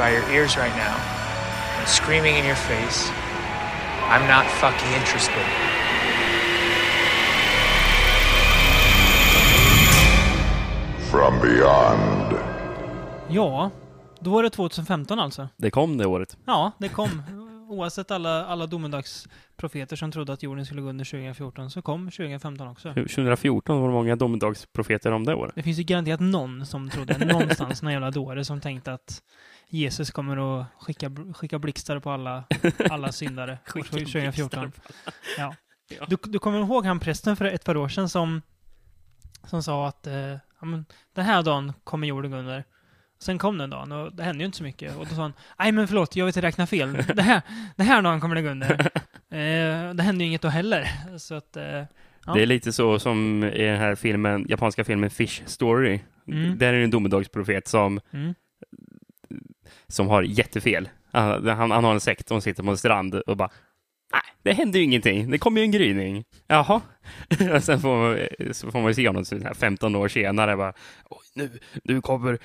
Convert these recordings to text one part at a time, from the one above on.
by your ears right now and screaming in your face, I'm not fucking interested. From beyond. Ja, då var det 2015 alltså. Det kom det året. Ja, det kom. Oavsett alla, alla domedagsprofeter som trodde att jorden skulle gå under 2014 så kom 2015 också. 2014 var det många domedagsprofeter om det året. Det finns ju garanterat någon som trodde, någonstans, någon jävla dåre som tänkte att Jesus kommer att skicka, skicka blixtar på alla, alla syndare år 2014. Ja. Ja. Du, du kommer ihåg han prästen för ett par år sedan som, som sa att eh, ja, men, den här dagen kommer jorden gå under. Sen kom den dagen och det hände ju inte så mycket. Och då sa han, nej men förlåt, jag vet att räkna fel. Det här, den här dagen kommer det gå under. Eh, det hände ju inget då heller. Så att, eh, Ja. Det är lite så som i den här filmen, japanska filmen Fish Story. Mm. Där är det en domedagsprofet som, mm, som har jättefel. Han, han, han har en sekt och sitter på en strand och bara Nej, det händer ju ingenting. Det kommer ju en gryning. Jaha. Sen får man, så får man ju se honom så här 15 år senare. Bara, Oj, nu, nu kommer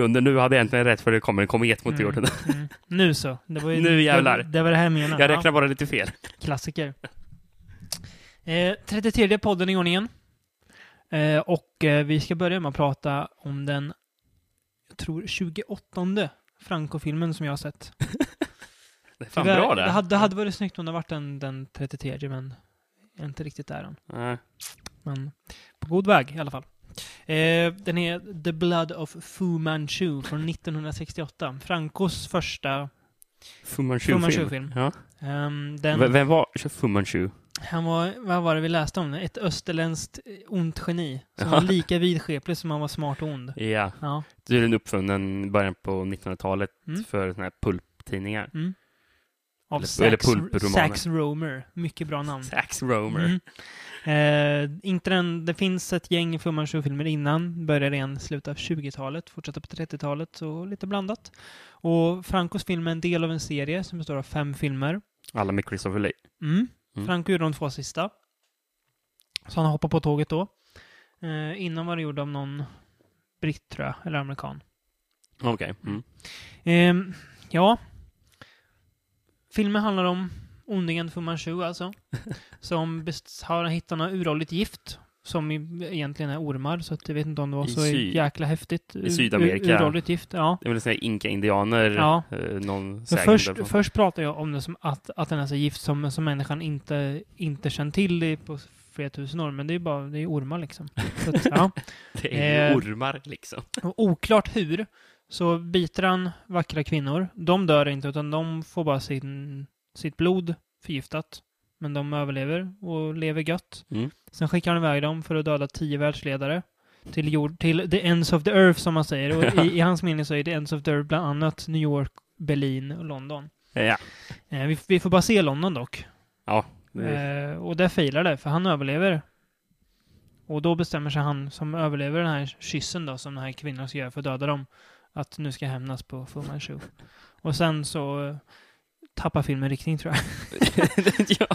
under. Nu hade jag egentligen rätt för det kommer en komet mot Mm. jorden. mm. Nu så. Det var ju, Nu jävlar. Det, det var det här jag menade. Jag Ja. räknar bara lite fel. Klassiker. Eh, 33 podden i ordningen. Eh, och eh, vi ska börja med att prata om den, jag tror 28 Franco-filmen som jag har sett. Det är fan Tyvärr, bra det. Det hade, det hade varit snyggt om det varit den, den 33 men jag är inte riktigt där än. Nej. Men på god väg i alla fall. Eh, den är The Blood of Fu Manchu från 1968. Francos första. Fu Fu Manchu-film. Manchu-film. Ja. ehm, den, V- Vem var Fu Manchu? Han var, vad var det vi läste om? Ett österländskt eh, ont geni. Som var lika vidskeplig som han var smart och ond. Ja. Ja. Det är den uppfunnen i början på 1900-talet Mm. för såna här pulptidningar. Mm. Av Eller- Sax, eller pulpromaner. Sax Romer. Mycket bra namn. Sax Romer. Mm. Eh, inte den, det finns ett gäng Manchu-filmer innan. Började igen i slutet av 20-talet, fortsatte på 30-talet, så lite blandat. Och Francos film är en del av en serie som består av fem filmer. Alla med Christopher Lee. Mm. Mm. Franco gjorde de två sista. Så han hoppade på tåget då. Eh, innan var det gjord av någon britt, tror jag, eller amerikan. Okej. Mm. Ehm, ja. Filmen handlar om ondingen Fu Manchu alltså. som har hittat något uråldrigt gift. Som egentligen är ormar, så att jag vet inte om det var I så syd- jäkla häftigt. i Sydamerika. Ur, uråldrigt gift, ja. Det såna här inka-indianer, Ja. eh, någon först, först pratar jag om det som att, att den är så gift som, som människan inte, inte känt till på flera tusen år. Men det är bara det är ormar liksom. Att, ja. Det är eh, ormar liksom. Oklart hur, så biter han vackra kvinnor. De dör inte, utan de får bara sin, sitt blod förgiftat. Men de överlever och lever gött. Mm. Sen skickar han iväg dem för att döda tio världsledare. Till, jord, till the ends of the earth, som man säger. Och i, i hans mening så är the ends of the earth bland annat New York, Berlin och London. Ja. Eh, vi, vi får bara se London dock. Ja. Det, Eh, och där failar det, för han överlever. Och då bestämmer sig han som överlever den här kyssen då, som den här kvinnan ska göra för att döda dem, att nu ska hämnas på Fu Manchu. Och sen så tappar filmen riktning tror jag. ja.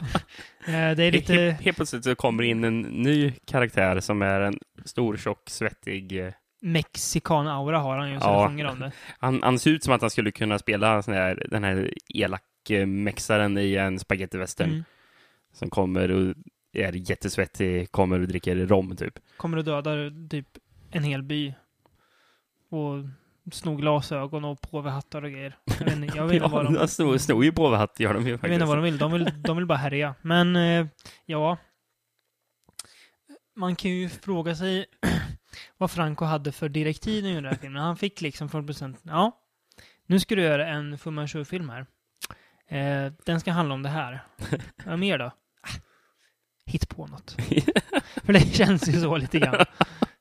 Eh, det är lite... Helt, helt plötsligt så kommer in en ny karaktär som är en stor, tjock, svettig... eh, Mexikan-aura har han ju, så Ja. sjunger om det. Han, han ser ut som att han skulle kunna spela här, den här elak-mexaren i en spagettivästern Mm. som kommer och är jättesvettig, kommer och dricker rom typ. Kommer att döda typ en hel by. Och snor glasögon och påvehattar och grejer. Jag vet inte, jag vet inte vad de... Ja, snor, snor ju på hatt gör de ju Jag vet faktiskt. inte vad de vill. De vill, de vill bara härja. Men, eh, ja. Man kan ju fråga sig vad Franco hade för direktiv han gjorde den här filmen. Han fick liksom från producenten, ja, nu ska du göra en Fu Manchu-film här. Eh, den ska handla om det här. Vad mer då? Ah, Hitt på något. för det känns ju så lite grann.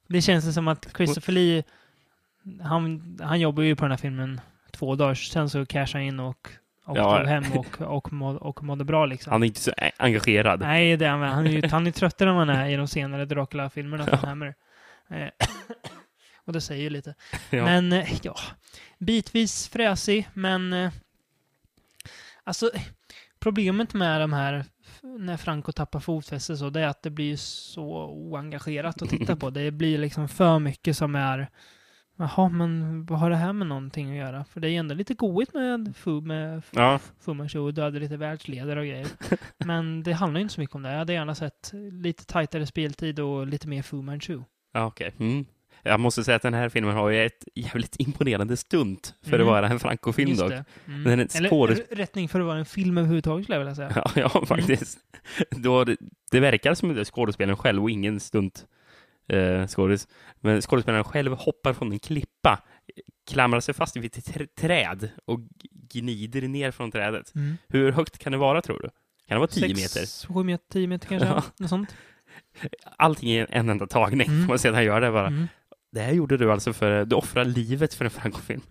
Det känns ju som att Christopher Lee, han, han jobbar ju på den här filmen två dagar, sen så cashade han in och och Ja. hem och, och, må, och mådde bra liksom. Han är inte så engagerad. Nej, det är han, han är ju han är tröttare än man är i de senare Dracula-filmerna från Hammer. Eh, och det säger ju lite. Ja. Men, eh, ja. Bitvis fräsig, men... eh, Alltså, problemet med de här, när Franco tappar fotfäste så, det är att det blir så oengagerat att titta på. Det blir liksom för mycket som är Jaha, men vad har det här med någonting att göra? För det är ju ändå lite goigt med, Fu, med Ja, Fu Manchu och du hade lite världsledare och grejer. Men det handlar ju inte så mycket om det. Jag hade gärna sett lite tajtare speltid och lite mer Fu Manchu. ja okej. Mm. Jag måste säga att den här filmen har ju ett jävligt imponerande stunt för Mm. att vara en Franco-film dock. Mm. Den är ett Eller rättning för att vara en film överhuvudtaget skulle jag vilja säga. Ja, ja faktiskt. Då det, det verkar som att det är skådespelaren själv och ingen stunt eh, skådis. Men skådespelaren själv hoppar från en klippa, klamrar sig fast vid ett tr- träd och gnider ner från trädet. Mm. Hur högt kan det vara tror du? Kan det vara 10 meter? Sex, sju meter, tio meter kanske? Ja. Något sånt. Allting i en enda tagning. Mm. man sedan gör det bara. Mm. Det här gjorde du alltså för, du offrar livet för en Franco-film.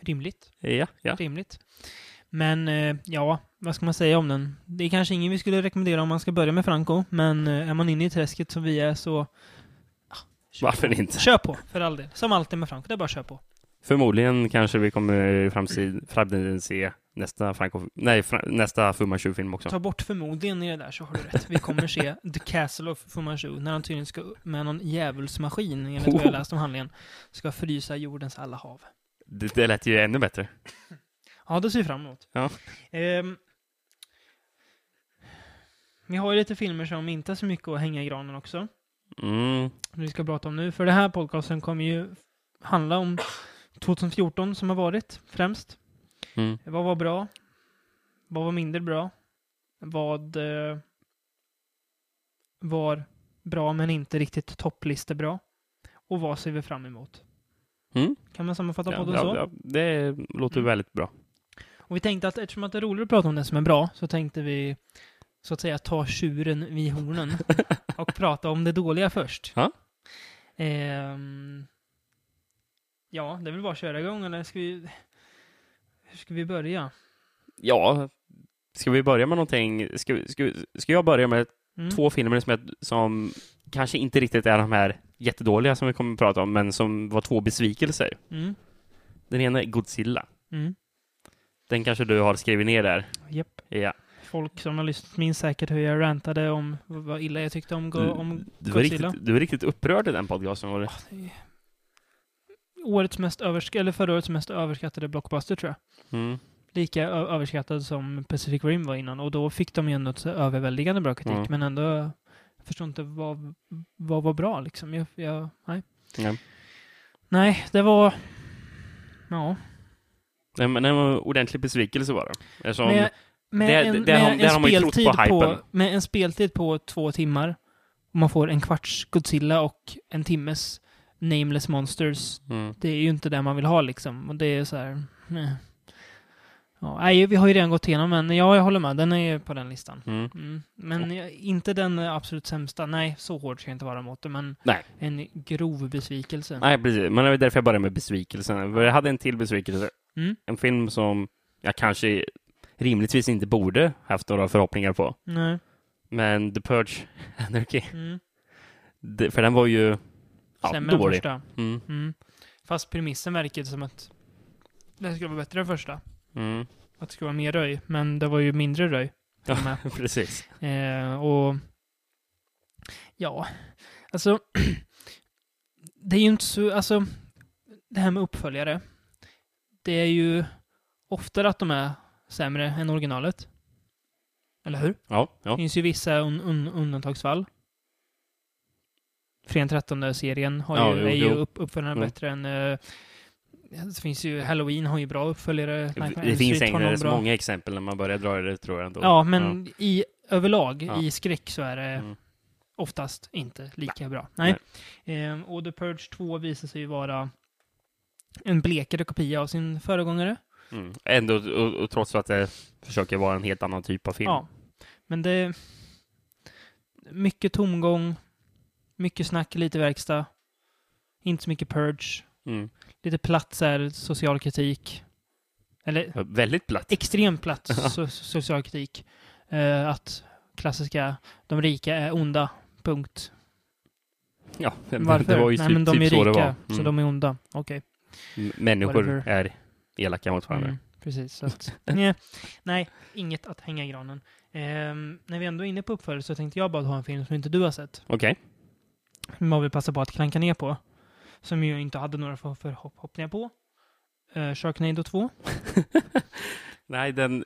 Rimligt. Ja, ja. Rimligt. Men eh, ja, vad ska man säga om den? Det är kanske ingen vi skulle rekommendera om man ska börja med Franco, men eh, är man inne i träsket som vi är så... kör Varför på. inte? Kör på, för all del. Som alltid med Franco, det är bara att köra på. Förmodligen kanske vi kommer i framtid- framtiden se nästa Franco, nej, fra, nästa Fu Manchu-film också. Ta bort förmodligen i det där så har du rätt. Vi kommer se The Castle of Fu Manchu när han tydligen ska med någon djävulsmaskin, enligt vad jag Oh. läst om handlingen, ska frysa jordens alla hav. Det, det lät ju ännu bättre. Ja, det ser vi fram emot. Ja. Ehm, vi har ju lite filmer som inte är så mycket att hänga i granen också. Mm. vi ska prata om nu. För det här podcasten kommer ju handla om 2014 som har varit främst. Mm. Vad var bra? Vad var mindre bra? Vad eh, var bra men inte riktigt topplistebra? Och vad ser vi fram emot? Mm. Kan man sammanfatta Ja, podden ja, så? ja, det låter Mm. väldigt bra. Och vi tänkte att eftersom att det är roligt att prata om det som är bra så tänkte vi så att säga ta tjuren vid hornen och prata om det dåliga först. Ja. Ehm, ja, det är väl bara att köra igång eller ska vi... Hur ska vi börja? Ja, ska vi börja med någonting? Ska, ska, ska jag börja med Mm. två filmer som, jag, som kanske inte riktigt är de här jättedåliga som vi kommer att prata om, men som var två besvikelser. Mm. Den ena är Godzilla. Mm. Den kanske du har skrivit ner där. Japp. Ja. Folk som har lyssnat minns säkert hur jag rantade om vad illa jag tyckte om, go- Du, om du, var Godzilla. riktigt, du var riktigt upprörd i den podcasten. Var det? Årets mest översk- eller förra årets mest överskattade blockbuster tror jag. Mm. lika överskattad som Pacific Rim var innan. Och då fick de ju ändå ett överväldigande bra kritik. Mm. Men ändå, jag förstår inte vad, vad var bra liksom. Jag, jag, nej. Ja. nej, det var... Ja. Nej, men det var en ordentlig besvikelse var det. Eftersom, med med, det- en, det med, speltid på på, hypen. med en speltid på två timmar. Och man får en kvarts Godzilla och en timmes Nameless Monsters. mm. Det är ju inte det man vill ha liksom. Och det är så här... nej. Ja, nej, vi har ju redan gått igenom, men ja, jag håller med. Den är ju på den listan. Mm. Mm. Men jag- inte den absolut sämsta. Nej, så hård ska jag inte vara mot det, men Nej. en grov besvikelse. Nej, precis. Men det var därför jag började med besvikelsen. Jag hade en till besvikelse. Mm. En film som jag kanske rimligtvis inte borde haft några förhoppningar på. Nej. Men The Purge Anarchy. Mm. Det, för den var ju ja, Sämre dålig. första. Mm. Mm. Fast premissen verkade som att det skulle vara bättre än första. Mm. Att det skulle vara mer röj, men det var ju mindre röj. med. Precis. Eh, och ja, alltså det är ju inte så, alltså det här med uppföljare. Det är ju oftare att de är sämre än originalet. Eller hur? Ja, Det ja. finns ju vissa un un undantagsfall. Fredag 13 serien har Ja, ju, jo, är ju upp, uppföljaren Jo. bättre än... eh, det finns ju, Halloween har ju bra uppföljare. Det finns så bra. många exempel när man börjar dra det, tror jag ändå. Ja, men i överlag, Ja. i skräck så är det Mm. oftast inte lika bra. Nej. Ehm, och The Purge 2 visar sig ju vara en blekare kopia av sin föregångare. Mm. Ändå, och, och trots att det försöker vara en helt annan typ av film. Ja. Men det... Mycket tomgång, mycket snack, lite verkstad. Inte så mycket Purge. Mm. Lite platt så här, social kritik. Eller Ja, Väldigt platt. extremt platt so social kritik. Eh, att klassiska, de rika är onda, punkt. Ja, Varför? det var ju Nej, typ, men de typ är så rika, så Mm. de är onda. Okej. M- Människor Whatever. är elaka mot varandra. Mm, precis. Så att, nej, nej, inget att hänga i granen. Ehm, när vi ändå är inne på uppföljare så tänkte jag bara ha en film som inte du har sett. Okej. Som jag vill passa på att klanka ner på. som jag inte hade några för- förhoppningar på. Uh, Sharknado 2. Nej, den...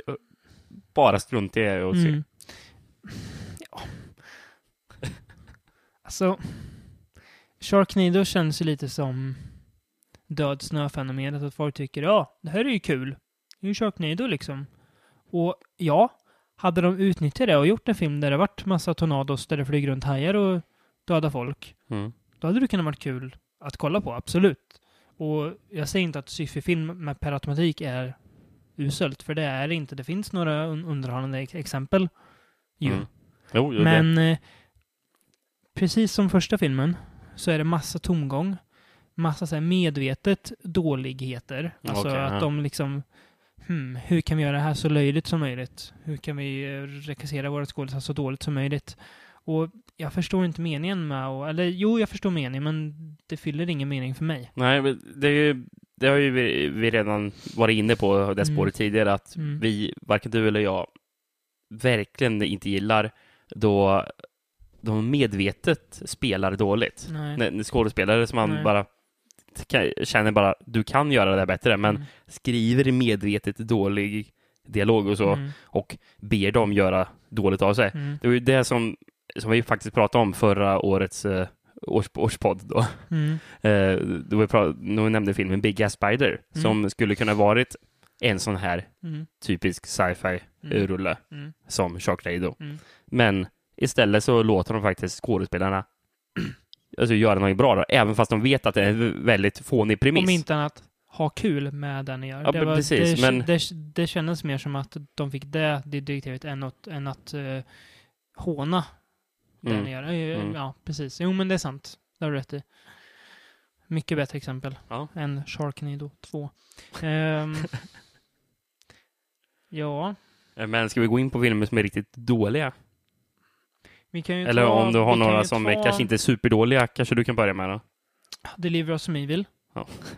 Bara strunt i att se. Mm. Ja. Alltså, Sharknado känns ju lite som död snö-fenomenet. Att folk tycker ja, det här är ju kul. Det är ju Sharknado liksom. Och ja, hade de utnyttjat det och gjort en film där det varit massa tornados där det flyger runt hajar och dödar folk, Mm. då hade det kunnat varit kul att kolla på, absolut. Och jag säger inte att sci-fi-film med per automatik är uselt, för det är det inte. Det finns några un- underhållande ex- exempel ju. Mm. Jo, jo. Men eh, precis som första filmen så är det massa tomgång. Massa så här medvetet dåligheter. Alltså Okej, att ja. de liksom hmm, hur kan vi göra det här så löjligt som möjligt? Hur kan vi eh, regissera våra skådespelare så dåligt som möjligt? Och jag förstår inte meningen med att, eller jo, jag förstår meningen, men det fyller ingen mening för mig. Nej, det, är ju, det har ju vi, vi redan varit inne på det spåret tidigare, att Mm. vi, varken du eller jag, verkligen inte gillar då de medvetet spelar dåligt. Nej. Skådespelare som man Nej. bara kan, känner bara, du kan göra det bättre, men Mm. skriver medvetet dålig dialog och så, Mm. och ber dem göra dåligt av sig. Mm. Det var ju det som, som vi faktiskt pratade om förra årets eh, års, årspodd då. Mm. Eh, då, vi pra- då vi nämnde filmen Big Ass Spider, som skulle kunna varit en sån här Mm. typisk sci-fi Mm. eh, rulle Mm. som Sharknado. Mm. Men istället så låter de faktiskt skådespelarna alltså, göra något bra, då, även fast de vet att det är en väldigt fånig premiss. Om inte annat, ha kul med det ni gör. Ja, det, men precis, det, men- det, det kändes mer som att de fick det, det direktivet än att, än att uh, håna det Mm. ni gör. Eh, Mm. Ja, precis. Jo, men det är sant. Det har du rätt i. Mycket bättre exempel Ja. än Sharknado 2. Ehm, ja, Eh, Men ska vi gå in på filmer som är riktigt dåliga? Eller ta, om du har några som ta är kanske inte är superdåliga, kanske du kan börja med då? Deliver Us Som Evil.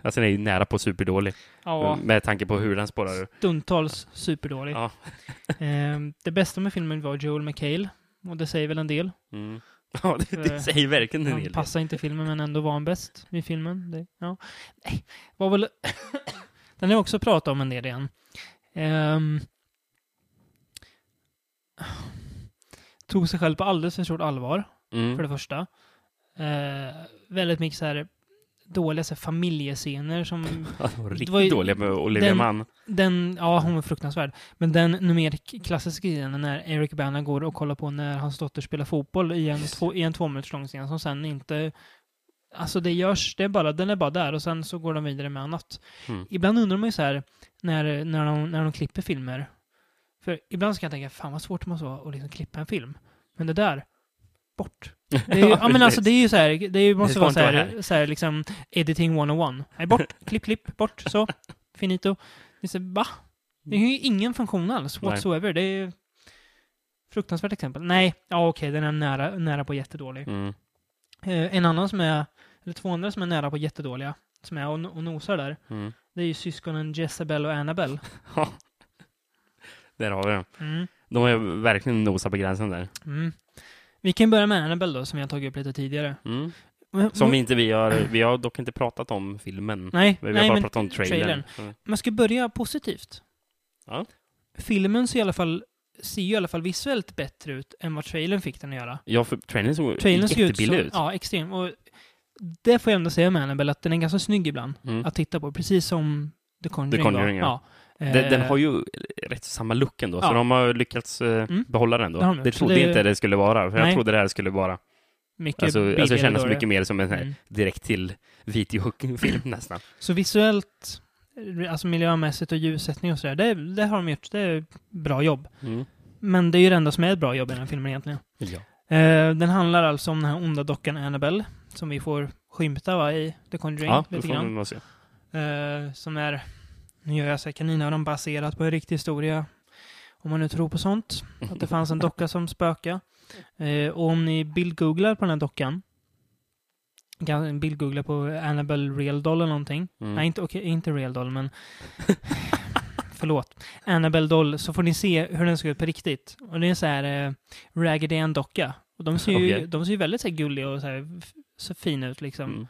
Alltså den är ju nära på superdålig, Ja, med tanke på hur den spårar ur. stundtals superdålig. Ja. Ehm, det bästa med filmen var Joel McHale. Och det säger väl en del. Mm. Ja, det, det Eh, säger verkligen en Han del. passar inte filmen men ändå var han bäst i filmen. Det, ja. Nej, var väl... Den har jag också pratat om en del igen. Ehm, tog sig själv på alldeles för stort allvar, för Mm. det första. Eh, väldigt mycket så här dåliga så här, familjescener som... De var ju- riktigt dåliga med Olivia den- Mann. Den, ja, hon var fruktansvärd. Men den nu mer k- klassiska scenen när Eric Bana går och kollar på när hans dotter spelar fotboll i en, två, i en två minuters lång scen som sen inte... Alltså det görs, det är bara, den är bara där och sen så går de vidare med annat. Mm. Ibland undrar man ju så här, när, när, de, när de klipper filmer. För ibland så kan jag tänka, fan vad svårt det måste vara att liksom klippa en film. Men det där, bort. Det är ju, ja, men alltså det är ju så här, det är ju, måste får vara så här, så här liksom editing 101. Nej, bort, klipp, klipp, bort, så, finito. Det är så, va? Det är ju ingen funktion alls, Nej. whatsoever. Det är fruktansvärt exempel. Nej, ja okej, den är nära, nära på jättedålig. Mm. Eh, en annan som är, eller två andra som är nära på jättedåliga, som är och, och nosar där, Mm. det är ju syskonen Jezebel och Annabelle. Där har vi den. Mm. De är verkligen nosat på gränsen där. Mm. Vi kan börja med Annabelle då, som jag tagit upp lite tidigare. Mm. Som inte vi har, vi har dock inte pratat om filmen. Nej, Vi har nej bara pratat om trailern. Mm. man ska börja positivt. Ja. Filmen ser i alla fall ser ju i alla fall visuellt bättre ut än vad trailern fick den att göra. Ja, för trailern såg Trailern ser ut jättebillig ut. ja, extremt. Och det får jag ändå säga med Annabelle, att den är ganska snygg ibland Mm. att titta på. Precis som The Conjuring, The Conjuring, ja. ja. Den, den Eh, har ju rätt samma look ändå, så Ja. de har lyckats eh, Mm. behålla den då. Det de Det. Så trodde det- inte det skulle vara, för jag Nej. trodde det här skulle vara mycket Alltså, alltså kännas då, mycket mer som en Mm. direkt till videofilm nästan. Så visuellt, alltså miljömässigt och ljussättning och sådär, det, det har de gjort. Det är bra jobb. Mm. Men det är ju det enda som är ett bra jobb i den här filmen egentligen. Ja. Eh, den handlar alltså om den här onda dockan Annabelle, som vi får skymta va, i The Conjuring Ja, det lite får grann. Eh, som är, nu jag så här kaninöron baserat på en riktig historia. Om man nu tror på sånt. Att det fanns en docka som spöka. Eh, och om ni bildgooglar på den här dockan. kan Bildgoogla på Annabelle Real Doll eller någonting. Mm. Nej, inte, okej, inte Real Doll, men... Förlåt. Annabelle Doll, så får ni se hur den ser ut på riktigt. Och det är så här eh, Raggedy Ann-docka. Och de ser ju, Okej. de ser ju väldigt så här, gulliga och så, här, så fina ut liksom. Mm.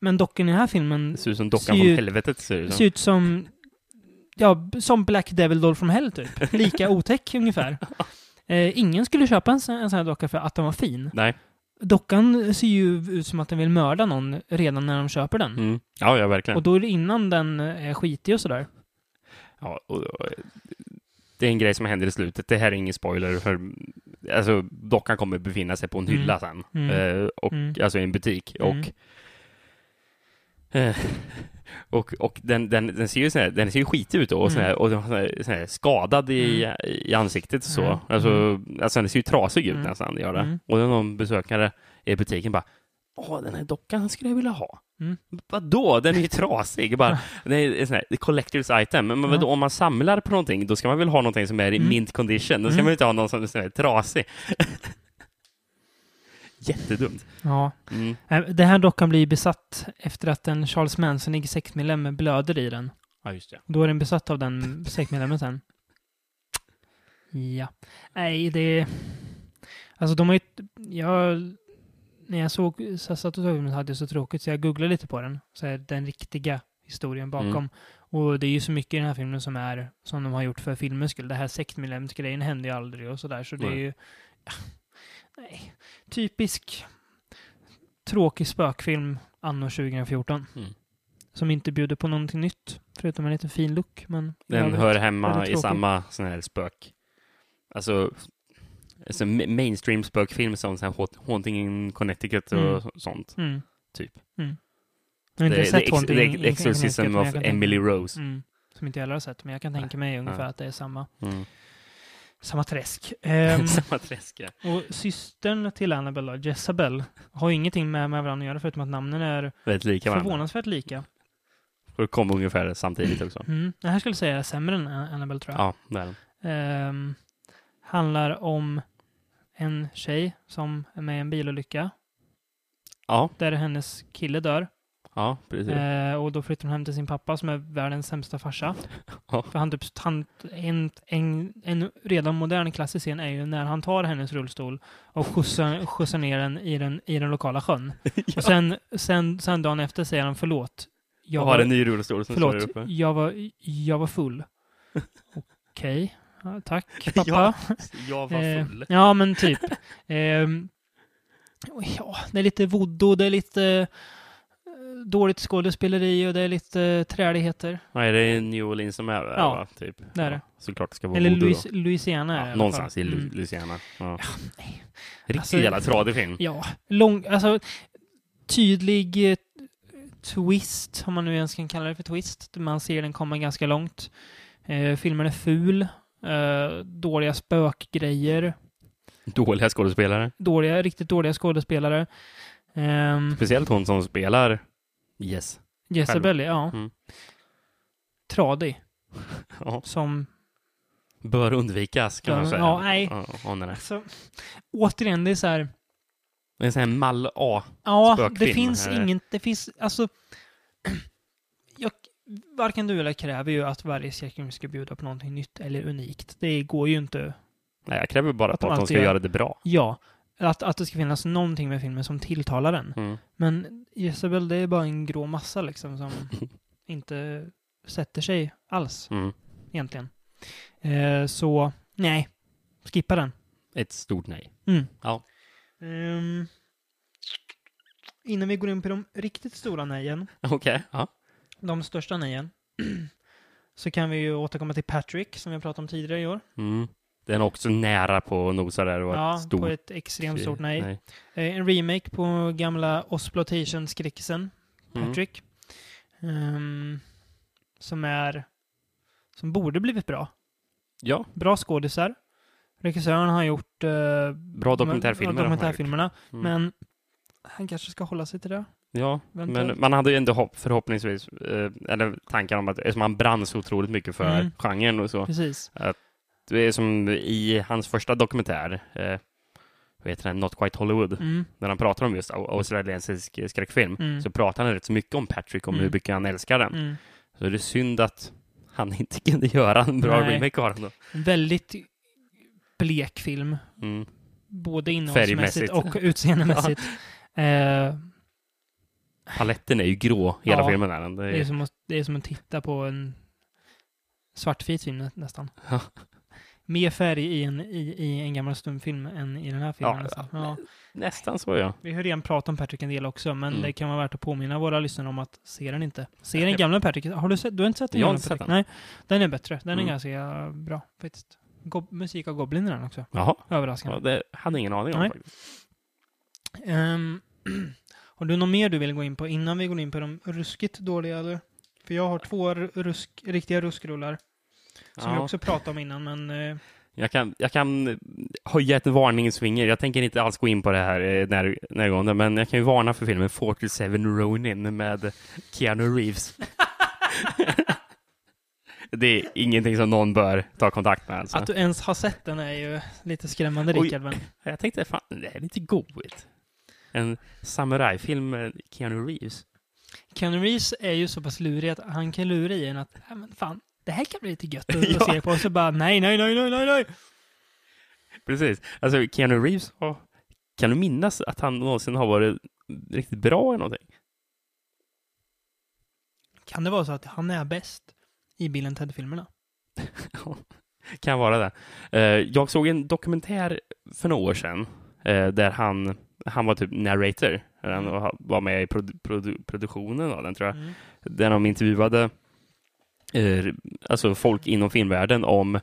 Men dockan i den här filmen Det ser ut som dockan Ser från helvetet. Ser ser som. ut som, ja, som Black Devil Doll from Hell typ. Lika otäck ungefär. Eh, ingen skulle köpa en, sån- en sån här docka för att den var fin. Nej. Dockan ser ju ut som att den vill mörda någon redan när de köper den. Mm. Ja, ja, verkligen. Och då är det innan den är skitig och sådär. Ja, och, och, det är en grej som händer i slutet. Det här är ingen spoiler. För, alltså, dockan kommer befinna sig på en Mm. hylla sen. Mm. Eh, och, Mm. Alltså i en butik. Mm. Och, eh, och, och den, den, den ser ju sån här, den ser ju skitig ut då. Och, sån här, Mm. och den var sån här, skadad i, i ansiktet så. Mm. Alltså, alltså den ser ju trasig ut Mm. nästan. det Gör det. Mm. Och då någon besökare i butiken bara Åh, den här dockan skulle jag vilja ha. Mm. Vadå? Den är ju trasig. Bara, det är en sån här är collector's item. Men vadå, om man samlar på någonting, då ska man väl ha någonting som är i Mm. mint condition. Då ska Mm. man inte ha någon som är trasig. Jättedumt. Ja. Mm. Eh, Den här dockan blir besatt efter att en Charles Manson sektmedlem blöder i den. Ja, just det. Då är den besatt av den sektmedlemmen sen. Ja. Nej, det... Alltså de har ju... Jag... När jag såg... Så jag satt och den hade jag så tråkigt så jag googlade lite på den. Så är den riktiga historien bakom. Mm. Och det är ju så mycket i den här filmen som är som de har gjort för filmens skull. Det här sektmedlemsgrejen hände ju aldrig och sådär. Så det är ju... Ja, nej. Typisk tråkig spökfilm anno 2014. Mm. Som inte bjuder på någonting nytt. Förutom en liten fin look. Men Den hör hemma i samma sån här spök... Alltså, alltså ma- mainstream spökfilm som sån här Haunting in Connecticut och Mm. så- sånt. Mm. Typ. Mm. Jag har inte The, sett the, the, Exorcism of Emily Rose. Mm. Som inte jag heller har sett, men jag kan tänka mig ungefär att det är samma, Mm. Samma träsk. Ehm, Samma träsk, ja. och systern till Annabelle, då, Jezabel, har ingenting med, med varandra att göra förutom att namnen är Väldigt lika varandra. förvånansvärt lika. Och det kom ungefär samtidigt också. Mm. Det här skulle jag säga är sämre än Annabelle tror jag. Ja, det är den. Ehm, handlar om en tjej som är med i en bilolycka Ja, där hennes kille dör. Ja, precis. Eh, och då flyttar hon hem till sin pappa som är världens sämsta farsa. Ja. För han typ, han, en, en, en redan modern klassisk scen är ju när han tar hennes rullstol och skjutsar, skjutsar ner den i den, i den lokala sjön. Och sen, sen, sen dagen efter säger han förlåt. Jag Jag har var, en ny rullstol som står där förlåt, uppe. jag var, jag var full. Okej. Ja, tack pappa. Ja, jag var Eh, full. ja, men typ. Ehm, ja, det är lite voodoo, det är lite eh, dåligt skådespeleri och det är lite eh, träligheter. Ja, är det New Orleans som är där? Ja, va? typ. det är Ja, det. Såklart det ska vara Eller voodoo Louis. Louisiana är det i Ja, alla någonstans i Mm. Louisiana. Ja. nej. Riktigt Alltså, jävla tradig film. Ja, lång, alltså tydlig eh, twist, om man nu ens kan kalla det för twist. Man ser den komma ganska långt. Eh, filmen är ful. Eh, dåliga spökgrejer. Dåliga skådespelare. Dåliga, riktigt dåliga skådespelare. Ehm, Speciellt hon som spelar Yes. Jezebel, ja. Mm. Tradig. Ja. Som, Bör undvikas kan man säga. ja, nej. Ja, alltså, återigen, det är så här. Det är en sån här mall A. Ja, det finns eh. inget, det finns, alltså, jag, varken du eller jag kräver ju att varje skräckfilm ska bjuda på någonting nytt eller unikt. Det går ju inte. Nej, jag kräver bara Att att de ska gör- göra det bra. Ja, att, att det ska finnas någonting med filmen som tilltalar den. Mm. Men Jezebel, det är bara en grå massa liksom som inte sätter sig alls Mm. egentligen. Eh, så, nej, skippa den. Ett stort nej. Mm. Ja. Ehm, innan vi går in på de riktigt stora nejen, Okej. Ja. de största nejen, så kan vi ju återkomma till Patrick, som vi har pratat om tidigare i år. Mm. Den är också nära på att nosa där och Ja, stort... på ett extremt stort nej. Eh, en remake på gamla Osploitation-skräckisen, Mm. Patrick. Ehm, som är... Som borde blivit bra. Ja, Bra skådisar. Regissören har gjort... eh, Bra dokumentärfilmer Dokumentärfilmerna. Mm. Men han kanske ska hålla sig till det. ja. Eventuellt. men man hade ju ändå hopp, förhoppningsvis, eh, eller tankar om att eftersom han brann så otroligt mycket för Mm. genren och så. Precis. Det är som i hans första dokumentär, eh, vad heter den, Not Quite Hollywood, Mm. när han pratar om just au- australiensisk skräckfilm, Mm. så pratar han rätt så mycket om Patrick, om Mm. hur mycket han älskar den. Mm. Så det är synd att han inte kunde göra en bra Nej. remake av den väldigt blek film. Mm. Både innehållsmässigt och utseendemässigt. eh, paletten är ju grå hela Ja. filmen. Där. Det Det är, är, som att, det är som att titta på en svartvit film nä- nästan. Mer färg i en, i, i en gammal stumfilm än i den här filmen Ja, nästan. Ja. nästan så ja. Vi har redan pratat om Patrick en del också, men Mm. det kan vara värt att påminna våra lyssnare om att se den inte. Se den gamla Patrick. Har du sett? Du har inte sett den Jag har inte sett den. Nej, den är bättre. Den är Mm. ganska bra faktiskt. Gob- musik av Goblin i den också. Jaha. Överraskande. Ja, det hade ingen aning om. Nej. faktiskt. Ehm, har du något mer du vill gå in på innan vi går in på de ruskigt dåliga? Eller? För jag har två rusk, riktiga ruskrullar. Som vi Ja. också pratade om innan, men eh, Jag kan, jag kan höja ett varningens finger. Jag tänker inte alls gå in på det här eh, när, närgående, men jag kan ju varna för filmen 47 Ronin med Keanu Reeves. det är ingenting som någon bör ta kontakt med. Alltså. att du ens har sett den är ju lite skrämmande. Rickard. Men Jag tänkte, fan, det är lite goigt. En samurajfilm med Keanu Reeves. Keanu Reeves är ju så pass lurig att han kan lura i en att, ja men fan, det här kan bli lite gött att, Ja. se på. Och så bara, nej, nej, nej, nej, nej, nej. Precis. Alltså, Keanu Reeves, har, kan du minnas att han någonsin har varit riktigt bra i någonting? Kan det vara så att han är bäst i Bill Ted-filmerna? kan vara det. Eh, jag såg en dokumentär för några år sedan eh, där han, han var typ narrator. Han Mm. var med i produ- produ- produktionen av den, tror jag. Mm. Där de intervjuade alltså folk inom filmvärlden om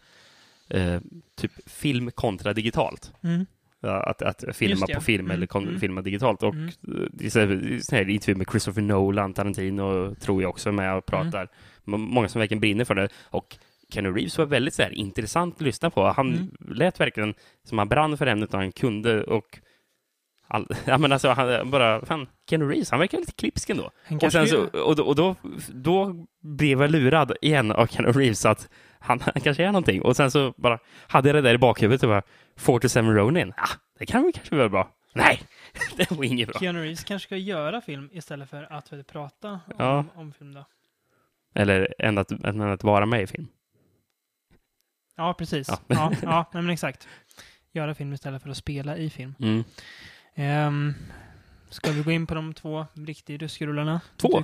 eh, typ film kontra digitalt. Mm. Att, att filma på film Mm, eller kon- mm. filma digitalt. Och Mm. eh, är här- intervju med Christopher Nolan, Tarantino tror jag också med och pratar. Mm. Många som verkligen brinner för det. Och Keanu Reeves var väldigt så här intressant att lyssna på. Han Mm. lät verkligen som han brann för ämnet och han kunde och all, ja, men alltså, han bara, fan, Keanu Reeves, han verkar lite klipsk ändå. Och, sen så, och, då, och då, då blev jag lurad igen av Keanu Reeves att han, han kanske är någonting. Och sen så bara hade jag det där i bakhuvudet och bara 47 Ronin, ah, det kan väl kanske vara bra. Nej, det var inget bra. Keanu Reeves kanske ska göra film istället för att vet, prata om, Ja. om film då. Eller än att, än att vara med i film. Ja, precis. Ja. Ja, ja, men exakt. Göra film istället för att spela i film. Mm. Um, ska vi gå in på de två riktigt ruskrullarna? Två?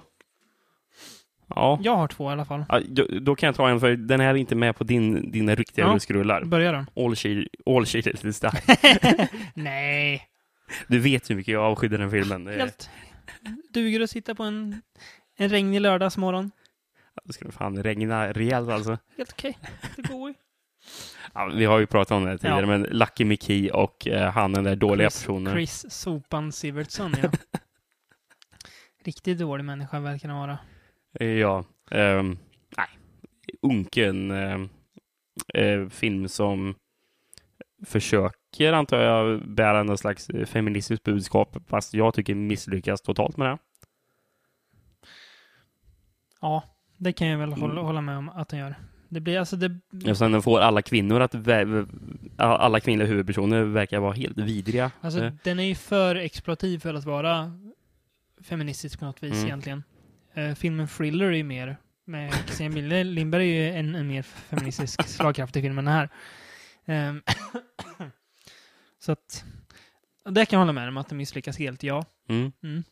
Ja, Jag har två i alla fall. Ja, då, då kan jag ta en, för den här är inte med på din, dina riktiga Ja. ruskrullar. Börja då. All shit, all shit is stuff. nej. Du vet hur mycket jag avskydde den filmen. Det Helt duger att sitta på en, en regnig lördagsmorgon. Det skulle fan regna rejält alltså. Helt okej. Det går ju. Ja, vi har ju pratat om det tidigare, Ja. men Lucky McKee och eh, han den där dåliga Chris, personen. Chris Sopan Sivertsson, ja. Riktigt dålig människa verkar han vara. Ja. ehm, nej. Unken ehm, eh, film som försöker, antar jag, bära någon slags eh, feministiskt budskap, fast jag tycker misslyckas totalt med det. Ja, det kan jag väl hålla, Mm. hålla med om att den gör. Det blir alltså det... Och sen den får alla kvinnor att, alla kvinnliga huvudpersoner verkar vara helt vidriga. Alltså, Eh, den är ju för exploativ för att vara feministisk på något vis Mm. egentligen. Eh, filmen Thriller är ju mer med Bille. Lindberg är ju en, en mer feministisk slagkraftig film än den här. Ehm, så att... Det kan jag hålla med om, att den misslyckas helt, ja. Mm. Mm.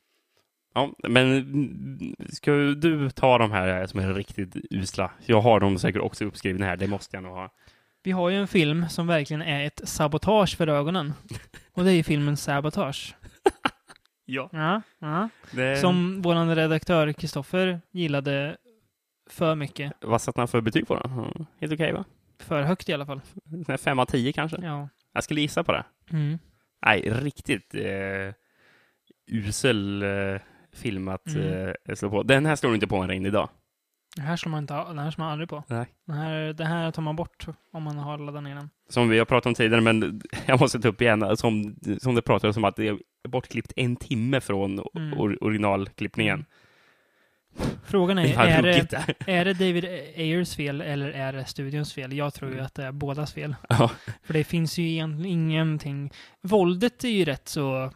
Ja, men ska du ta de här som är riktigt usla? Jag har dem säkert också uppskrivna här, det måste jag nog ha. Vi har ju en film som verkligen är ett sabotage för ögonen. Och det är ju filmen Sabotage. Ja. Ja, ja. Det... Som vår redaktör Kristoffer gillade för mycket. Vad satte han för betyg på den? Helt okej va? För högt i alla fall. Fem av tio kanske? Ja. Jag skulle gissa på det. Mm. Nej, riktigt eh, usel eh, film att Mm. eh, slå på. Den här slår du inte på en regnig dag. Det här slår man inte den här slår man aldrig på. Nej. Den här, det här tar man bort om man har laddat ner den. Som vi har pratat om tidigare, men jag måste ta upp igen, som, som det pratades om att det är bortklippt en timme från Mm. or, originalklippningen. Frågan är, är, det, är. är det David Ayers fel eller är det studions fel? Jag tror ju att det är bådas fel. Ja. För det finns ju egentligen ingenting. Våldet är ju rätt så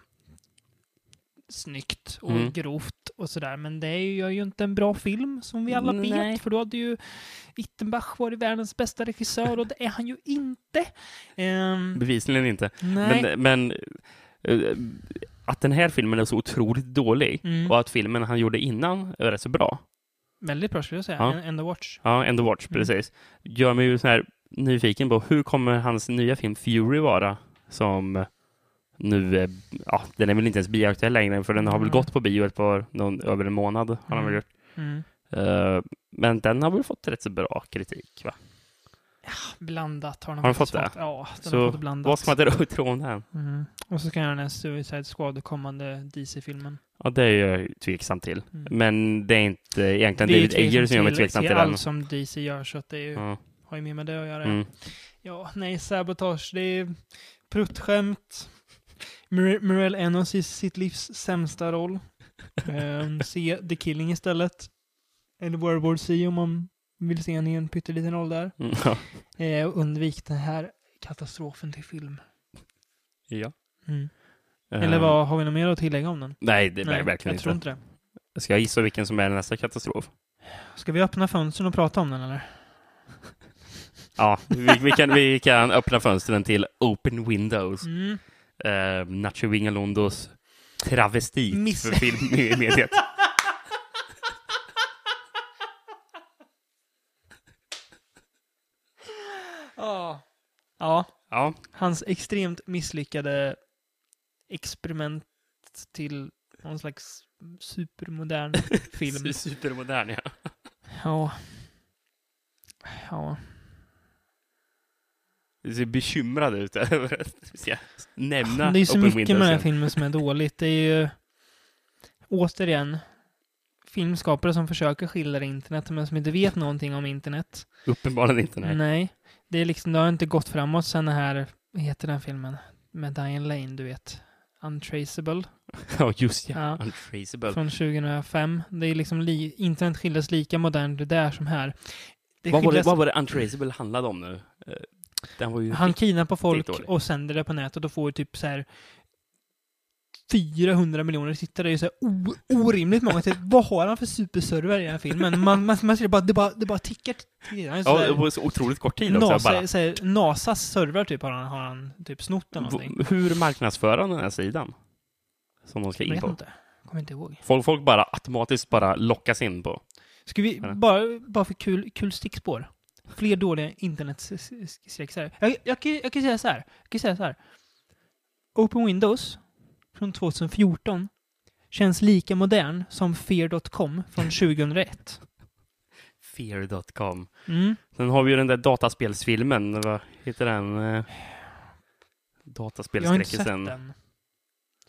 snyggt och Mm. grovt och sådär. Men det är ju, gör ju inte en bra film som vi alla Nej. vet. För då hade ju Ittenbach varit världens bästa regissör och det är han ju inte. Ehm, Bevisligen inte. nej. Men, men eh, att den här filmen är så otroligt dålig Mm. och att filmen han gjorde innan är rätt så bra. Väldigt bra skulle jag säga. Ja. En End of Watch. Ja, End of Watch, Mm. precis. Gör mig ju så här nyfiken på hur kommer hans nya film Fury vara som nu, eh, ja, den är väl inte ens bioaktuell längre för den har väl Mm. gått på bio ett par, någon, över en månad har den väl Mm. gjort. Mm. Eh, men den har väl fått rätt så bra kritik, va? Blandat har den Har den fått det? Ja, den Så har fått blandat. Vad ska man tro- tro om den? Mm. Och så ska jag den här Suicide Squad kommande DC-filmen. Ja, det är jag tveksam till. Mm. Men det är inte egentligen Det är David Ayer som gör mig tveksam till den. allt som DC gör, så att det är Ja. har ju med med det att göra. Mm. Ja, nej, sabotage, det är pruttskämt. Mirel Enos i sitt livs sämsta roll. Ehm, se The Killing istället. Eller World War C om man vill se henne i en pytteliten roll där. Mm, ja. Och undvik den här katastrofen till film. ja. Mm. Eller vad, har vi något mer att tillägga om den? Nej, det är Nej, verkligen jag tror inte det. Ska jag gissa vilken som är nästa katastrof? Ska vi öppna fönstren och prata om den eller? Ja, vi, vi, kan, vi kan öppna fönstren till Open Windows. Mm. Eh, Nacho Vingalondos travestit Miss- för filmmediet. Ja. Ja, Ja, hans extremt misslyckade experiment till någon slags supermodern film. supermodern ja. Ja. Ja. Du ser bekymrad ut över att nämna Det är så Open mycket Windows. med den här filmen som är dåligt. Det är ju återigen filmskapare som försöker skildra internet men som inte vet någonting om internet. Uppenbarligen inte. Nej. Nej. Det är liksom, det har inte gått framåt sen den här, vad heter den filmen? Med Diane Lane, du vet. Untraceable. Ja, just ja. Ja. Untraceable. Från 2005. Det är liksom, li, internet skildras lika modernt där som här. Det Vad var, det, skildras- vad var det Untraceable handlade om nu? Han kidnappar folk dålig. och sänder det på nätet och får typ så här 400 miljoner tittare. Det är ju så här o- orimligt många. tittare. Vad har han för superserver i den här filmen? Man, man, man ser det bara, det bara, det bara tickar. till. Ja, där- det var så otroligt kort tid också. NASA, bara. så här, NASAs server typ har han, har han typ snott eller någonting. Hur marknadsför han den här sidan? Som de ska Jag in på. inte. Kommer inte ihåg. Folk, folk bara automatiskt bara lockas in på. Ska vi, bara, bara för kul, kul stickspår. Fler dåliga internetskräcksare. Jag, jag, kan- jag kan säga så här. Jag kan säga så här. Open Windows från 2014 känns lika modern som Fear.com från 2001. Fear.com. Mm. Sen har vi ju den där dataspelsfilmen. Vad heter den? Eh, Jag har inte sett Dataspelsskräckisen. den.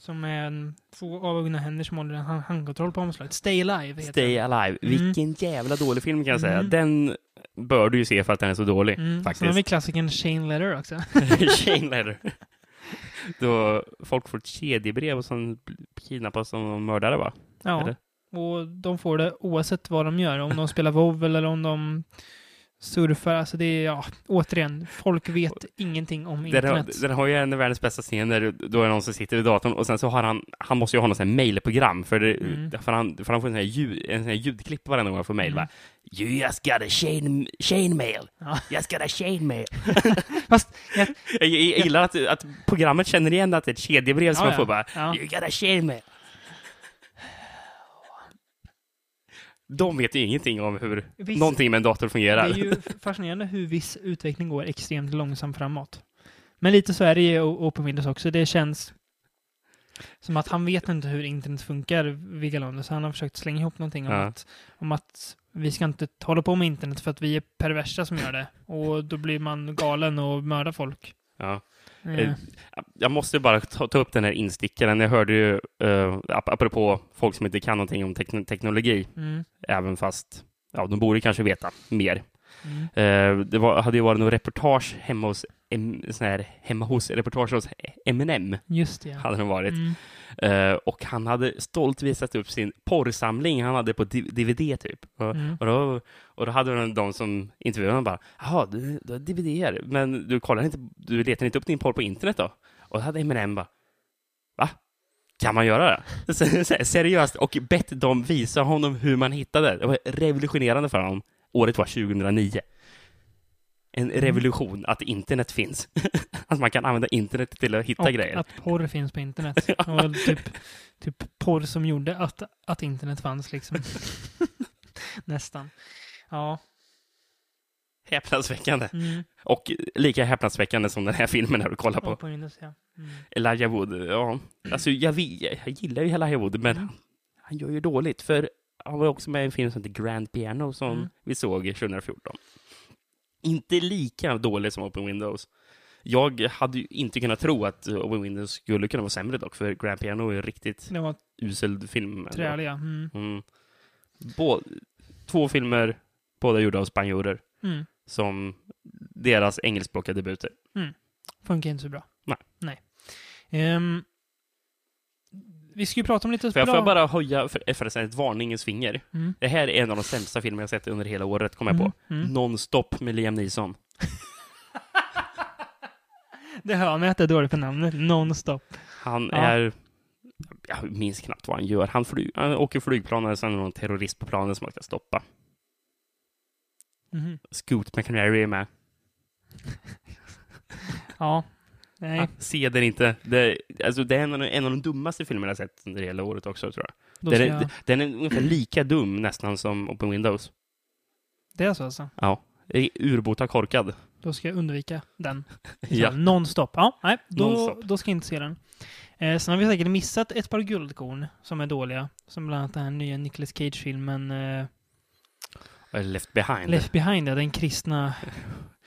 Som är en, två avhuggna händer som håller en hand- handkontroll på omslaget. Stay Alive heter Stay den. Alive. Mm. Vilken jävla dålig film kan jag säga. Mm. Den bör du ju se för att den är så dålig. Mm. Sen har Faktiskt. vi klassikern Shane Letter också. Shane Letter. Då folk får ett kedjebrev och sen kidnappas som mördare va? Ja. Eller? Och de får det oavsett vad de gör. Om de spelar WoW eller om de surfar. Alltså det är, ja, återigen, folk vet ingenting om Den har, internet. den har ju en av världens bästa scener. Då är det någon som sitter vid datorn och sen så har han, han måste ju ha något sånt här mailprogram för, det, Mm. för, han, för han får en sån här, ljud, en sån här ljudklipp varenda gång han får mail. Mm. Va? You just got a Shane, Shane mail. Ja. Just got a Shane mail. Fast, jag, Jag, jag, gillar att, att programmet känner igen att det är ett kedjebrev som Ja, man får bara Ja. You got a Shane mail. De vet ju ingenting om hur Visst. någonting med en dator det fungerar. är ju fascinerande hur viss utveckling går extremt långsamt framåt. Men lite så är det O- Open Windows också. Det känns som att han vet inte hur internet funkar, Vigalondo, så han har försökt slänga ihop någonting om, Ja. att, om att vi ska inte hålla på med internet för att vi är perversa som gör det. Och då blir man galen och mördar folk. Ja. Eh, Eh, Jag måste bara ta, ta upp den här instickaren. Jag hörde ju, uh, apropå folk som inte kan någonting om tekn- teknologi, mm, även fast ja, de borde kanske veta mer. mm, Eh, det var, hade ju varit något reportage hemma hos, em, sån här, hemma hos, reportage hos Eminem, just det. hade det varit. Mm, Eh, och han hade stolt visat upp sin porrsamling han hade på DVD typ. Och, mm. och, då, och då hade de, de som intervjuade honom bara, jaha, du, du har DVD men du kollar inte, du letar inte upp din porr på internet då? Och då hade Eminem bara, va? Kan man göra det? Seriöst, och bett dem visa honom hur man hittade. Det var revolutionerande för honom. Året var 2009. en revolution att internet finns. att man kan använda internet till att hitta och grejer. att porr finns på internet. Och typ, typ porr som gjorde att, att internet fanns liksom. Nästan. Ja. Häpnadsväckande. Mm. Och lika häpnadsväckande som den här filmen när du kollar på. Och på Windows, ja. Mm. Elijah Wood, ja. Alltså jag, vet- jag gillar ju Elijah Wood, men han, han gör ju dåligt. För han var också med i en film som heter Grand Piano som Mm. vi såg 2014. Inte lika dålig som Open Windows. Jag hade ju inte kunnat tro att Open Windows skulle kunna vara sämre dock, för Grand Piano är en riktigt Det var usel film. träliga. Mm. Mm. Bå- två filmer, båda gjorda av spanjorer, Mm. som deras engelskspråkiga debuter. Funkar inte så bra. Nej. Nej. Ehm, vi ska ju prata om lite jag, bra... får jag bara höja för, förresten ett varningens finger? Mm. Det här är en av de sämsta filmer jag sett under hela året, kommer jag på. Mm. Mm. Non-stop med Liam Neeson. Det hör mig att det är dåligt på namnet. Non-stop. Han Ja. är... Jag minns knappt vad han gör. Han, flyg, han åker flygplan och sen är det någon terrorist på planen som man ska stoppa. Mhm. Scoot McNary är med. Ja. Nej. Ah, se den inte. Det, alltså, det är en av, de- en av de dummaste filmerna jag sett under hela året också, tror jag. Den är, jag... den är ungefär lika dum nästan som Open Windows. Det är så alltså. Ja. Urbota korkad. Då ska jag undvika den. Ja. Non-stop. Ja, nej. Då, Non-stop. då ska jag inte se den. Eh, sen har vi säkert missat ett par guldkorn som är dåliga. Som bland annat den här nya Nicolas Cage-filmen eh, Left behind. Left Behind, ja, den kristna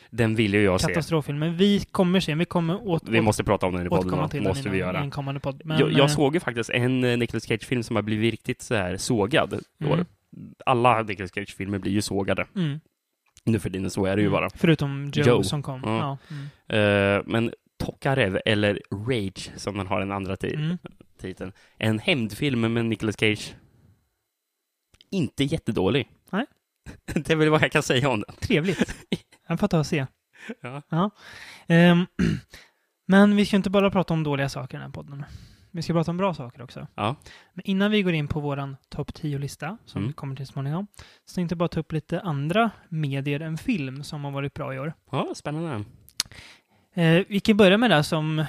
Den vill ju jag se. katastroffilmen. Vi kommer se, vi kommer åt, Vi måste prata om den i podden. till måste den vi göra. en podd. Men, jag, jag eh, såg ju faktiskt en eh, Nicolas Cage-film som har blivit riktigt så här sågad. Mm. Alla Nicolas Cage-filmer blir ju sågade. Mm. Nu för tiden så är det ju Mm. bara. Förutom Joe, Joe. som kom. Ja. Ja. Mm. Eh, men Tokarev, eller Rage som den har den andra Mm. titeln. En hämndfilm med Nicolas Cage. Inte jättedålig. Nej. Det är väl vad jag kan säga om den. Trevligt. Jag får ta och se. Ja. Ehm, men vi ska inte bara prata om dåliga saker i den här podden. Vi ska prata om bra saker också. Ja. Men innan vi går in på våran topp 10-lista, som Mm. vi kommer till småningom, så tänkte jag bara ta upp lite andra medier än film som har varit bra i år. ja, spännande. Eh, vi kan börja med det som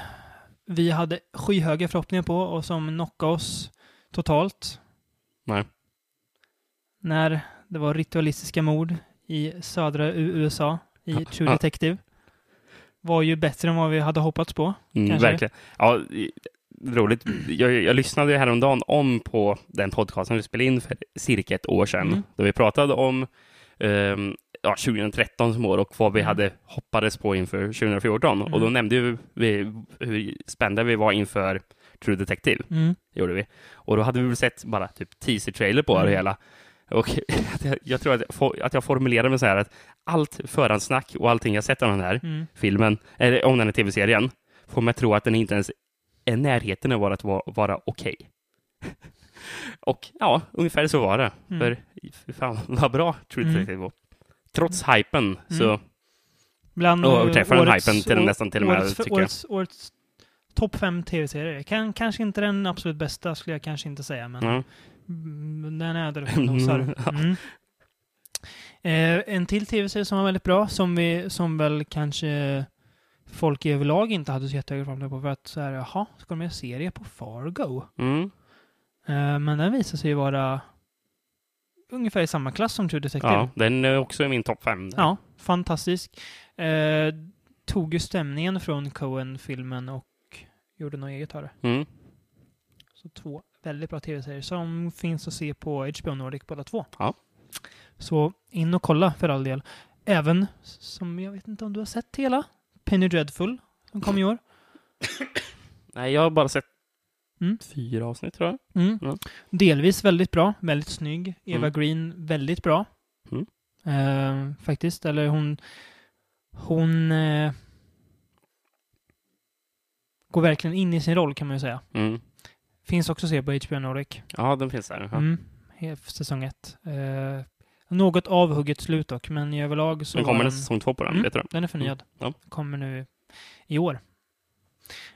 vi hade skyhöga förhoppningar på och som knockade oss totalt. Nej. När det var ritualistiska mord i södra USA i True Ja. Detective. Var ju bättre än vad vi hade hoppats på. Mm, verkligen. Ja, roligt. Jag, jag lyssnade ju häromdagen om på den podcasten vi spelade in för cirka ett år sedan. Mm. Då vi pratade om ehm, ja, 2013 som år och vad vi Mm. hade hoppades på inför 2014. Och då Mm. nämnde vi hur spända vi var inför True Detective. Mm. gjorde vi. Och då hade vi väl sett bara typ teaser-trailer på Mm. det hela. Och jag, tror att jag, att jag formulerade mig så här att allt förhandssnack och allting jag sett av den här Mm. filmen, eller om den här tv-serien, får mig att tro att den inte ens är närheten av att vara, vara okej. och ja, ungefär så var det. Mm. För fan vad bra True Mm. Detective var. Trots hypen så, Bland Och eh, överträffar den årets- hypen till nästan till och med, årets, tycker jag. årets, årets topp fem tv-serier. Kan, kanske inte den absolut bästa skulle jag kanske inte säga, men mm, den är där uppe och nosar. Mm. Eh, en till tv-serie som var väldigt bra, som, vi, som väl kanske folk överlag inte hade så jättehöga förhoppningar på. För att så här, jaha, ska de göra serie på Fargo? Mm. Eh, men den visade sig vara ungefär i samma klass som True Detective. ja, den är också i min topp fem. Ja, fantastisk. Eh, tog ju stämningen från Coen-filmen och gjorde något eget av det. Mm. Så två väldigt bra tv-serier som finns att se på HBO Nordic båda två. Ja. Så in och kolla för all del. Även, som jag vet inte om du har sett hela, Penny Dreadful som kom i år. Nej, jag har bara sett Mm. fyra avsnitt tror jag. Mm. Ja. Delvis väldigt bra, väldigt snygg. Eva Mm. Green, väldigt bra. Mm. Eh, faktiskt, eller hon... Hon... Eh, går verkligen in i sin roll kan man ju säga. Mm. Finns också att se på HBO Nordic. Ja, den finns där. Ja. Mm. Säsong ett. Eh, något avhugget slut dock, men i överlag så Men kommer det säsong två på den? Mm. Vet du? den är förnyad. Ja. Kommer nu i år.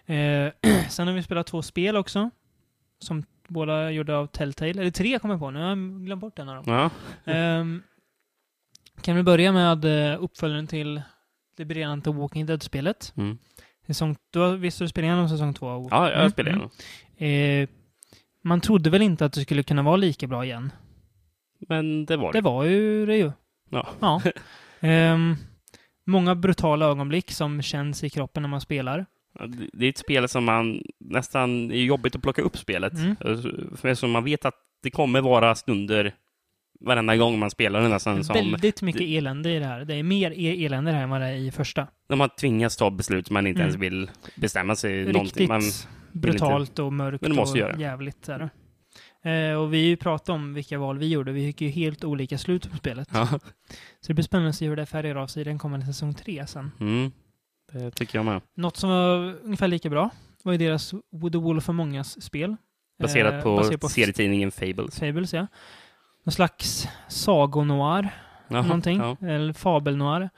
Eh, sen har vi spelat två spel också. Som båda gjorda av Telltale. Eller tre kommer jag på. Nu har jag glömt bort en av dem. Ja. Ehm, kan vi börja med eh, uppföljaren till det briljanta Walking Dead-spelet. Mm. Säsong, du har, visst har du spelat igenom säsong två? Ja, jag Mm, spelar mm. igenom. Eh, man trodde väl inte att det skulle kunna vara lika bra igen. Men det var det. Det var ju det ju. Ja. ja. Ehm, många brutala ögonblick som känns i kroppen när man spelar. Det- Det är ett spel som man nästan är jobbigt att plocka upp spelet. Mm. För eftersom man vet att det kommer vara stunder varenda gång man spelar det nästan som Väldigt mycket elände i det här. Det är mer e- elände här än vad det är i första. när man tvingas ta beslut man inte Mm. ens vill bestämma sig. någonting. Riktigt Man, brutalt och mörkt Men måste och göra. jävligt. Är det. Eh, och vi pratade om vilka val vi gjorde. Vi fick ju helt olika slut på spelet. ja. Så det blir spännande att se hur det färgar av sig i den kommande säsong tre sen. mm. Det tycker jag med. Något som var ungefär lika bra var ju deras The Wolf Among Us-spel. Baserat Eh, på, baserat på serietidningen Fables. Fables, ja. Någon slags sagonoir, Jaha, någonting. ja. Eller fabelnoir.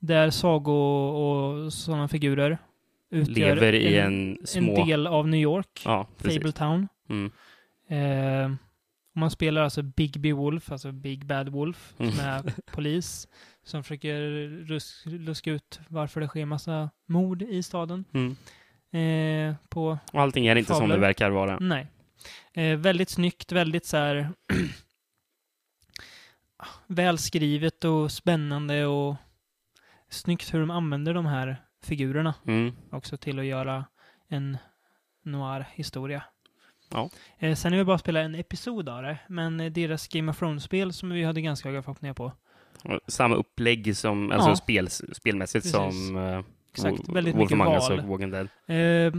Där sago och sådana figurer utgör Lever i en, små... en del av New York. Ja. Fabletown. Mm. Eh, man spelar alltså Big B Wolf, alltså Big Bad Wolf, som Mm. är polis. Som försöker rus- luska ut varför det sker massa mord i staden. Mm. Eh, på Och allting är inte som Fabler. det verkar vara. Nej. Eh, väldigt snyggt, väldigt så här välskrivet och spännande och snyggt hur de använder de här figurerna Mm. också till att göra en noir-historia. Ja. Eh, sen är vi bara spela en episod av det, men eh, deras Game of Thrones-spel som vi hade ganska höga förhoppningar på. Samma upplägg som, alltså Ja. spel, spelmässigt Precis. som uh, Exakt, väldigt Wolf mycket val. och Walking Dead. Eh,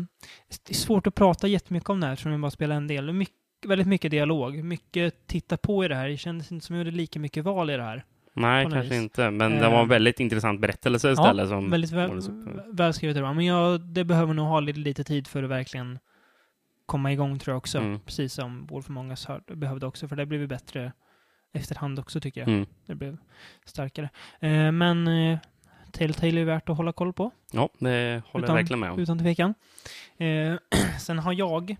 det är svårt att prata jättemycket om det här eftersom vi bara spelar en del. Mycket, väldigt mycket dialog, mycket titta på i det här. Det kändes inte som att vi gjorde lika mycket val i det här. Nej, kanske vis. inte. Men det Eh, var en väldigt intressant berättelse istället. som väldigt väl, välskrivet. det. Men jag, det behöver nog ha lite, lite tid för att verkligen komma igång tror jag också. Mm. Precis som Wolf har- behövde också, för det blev ju bättre efterhand också tycker jag. Mm. Det blev starkare. Eh, men eh, Telltale är värt att hålla koll på, Ja, det håller Utan- jag verkligen med om. utan tvekan. Eh, sen har jag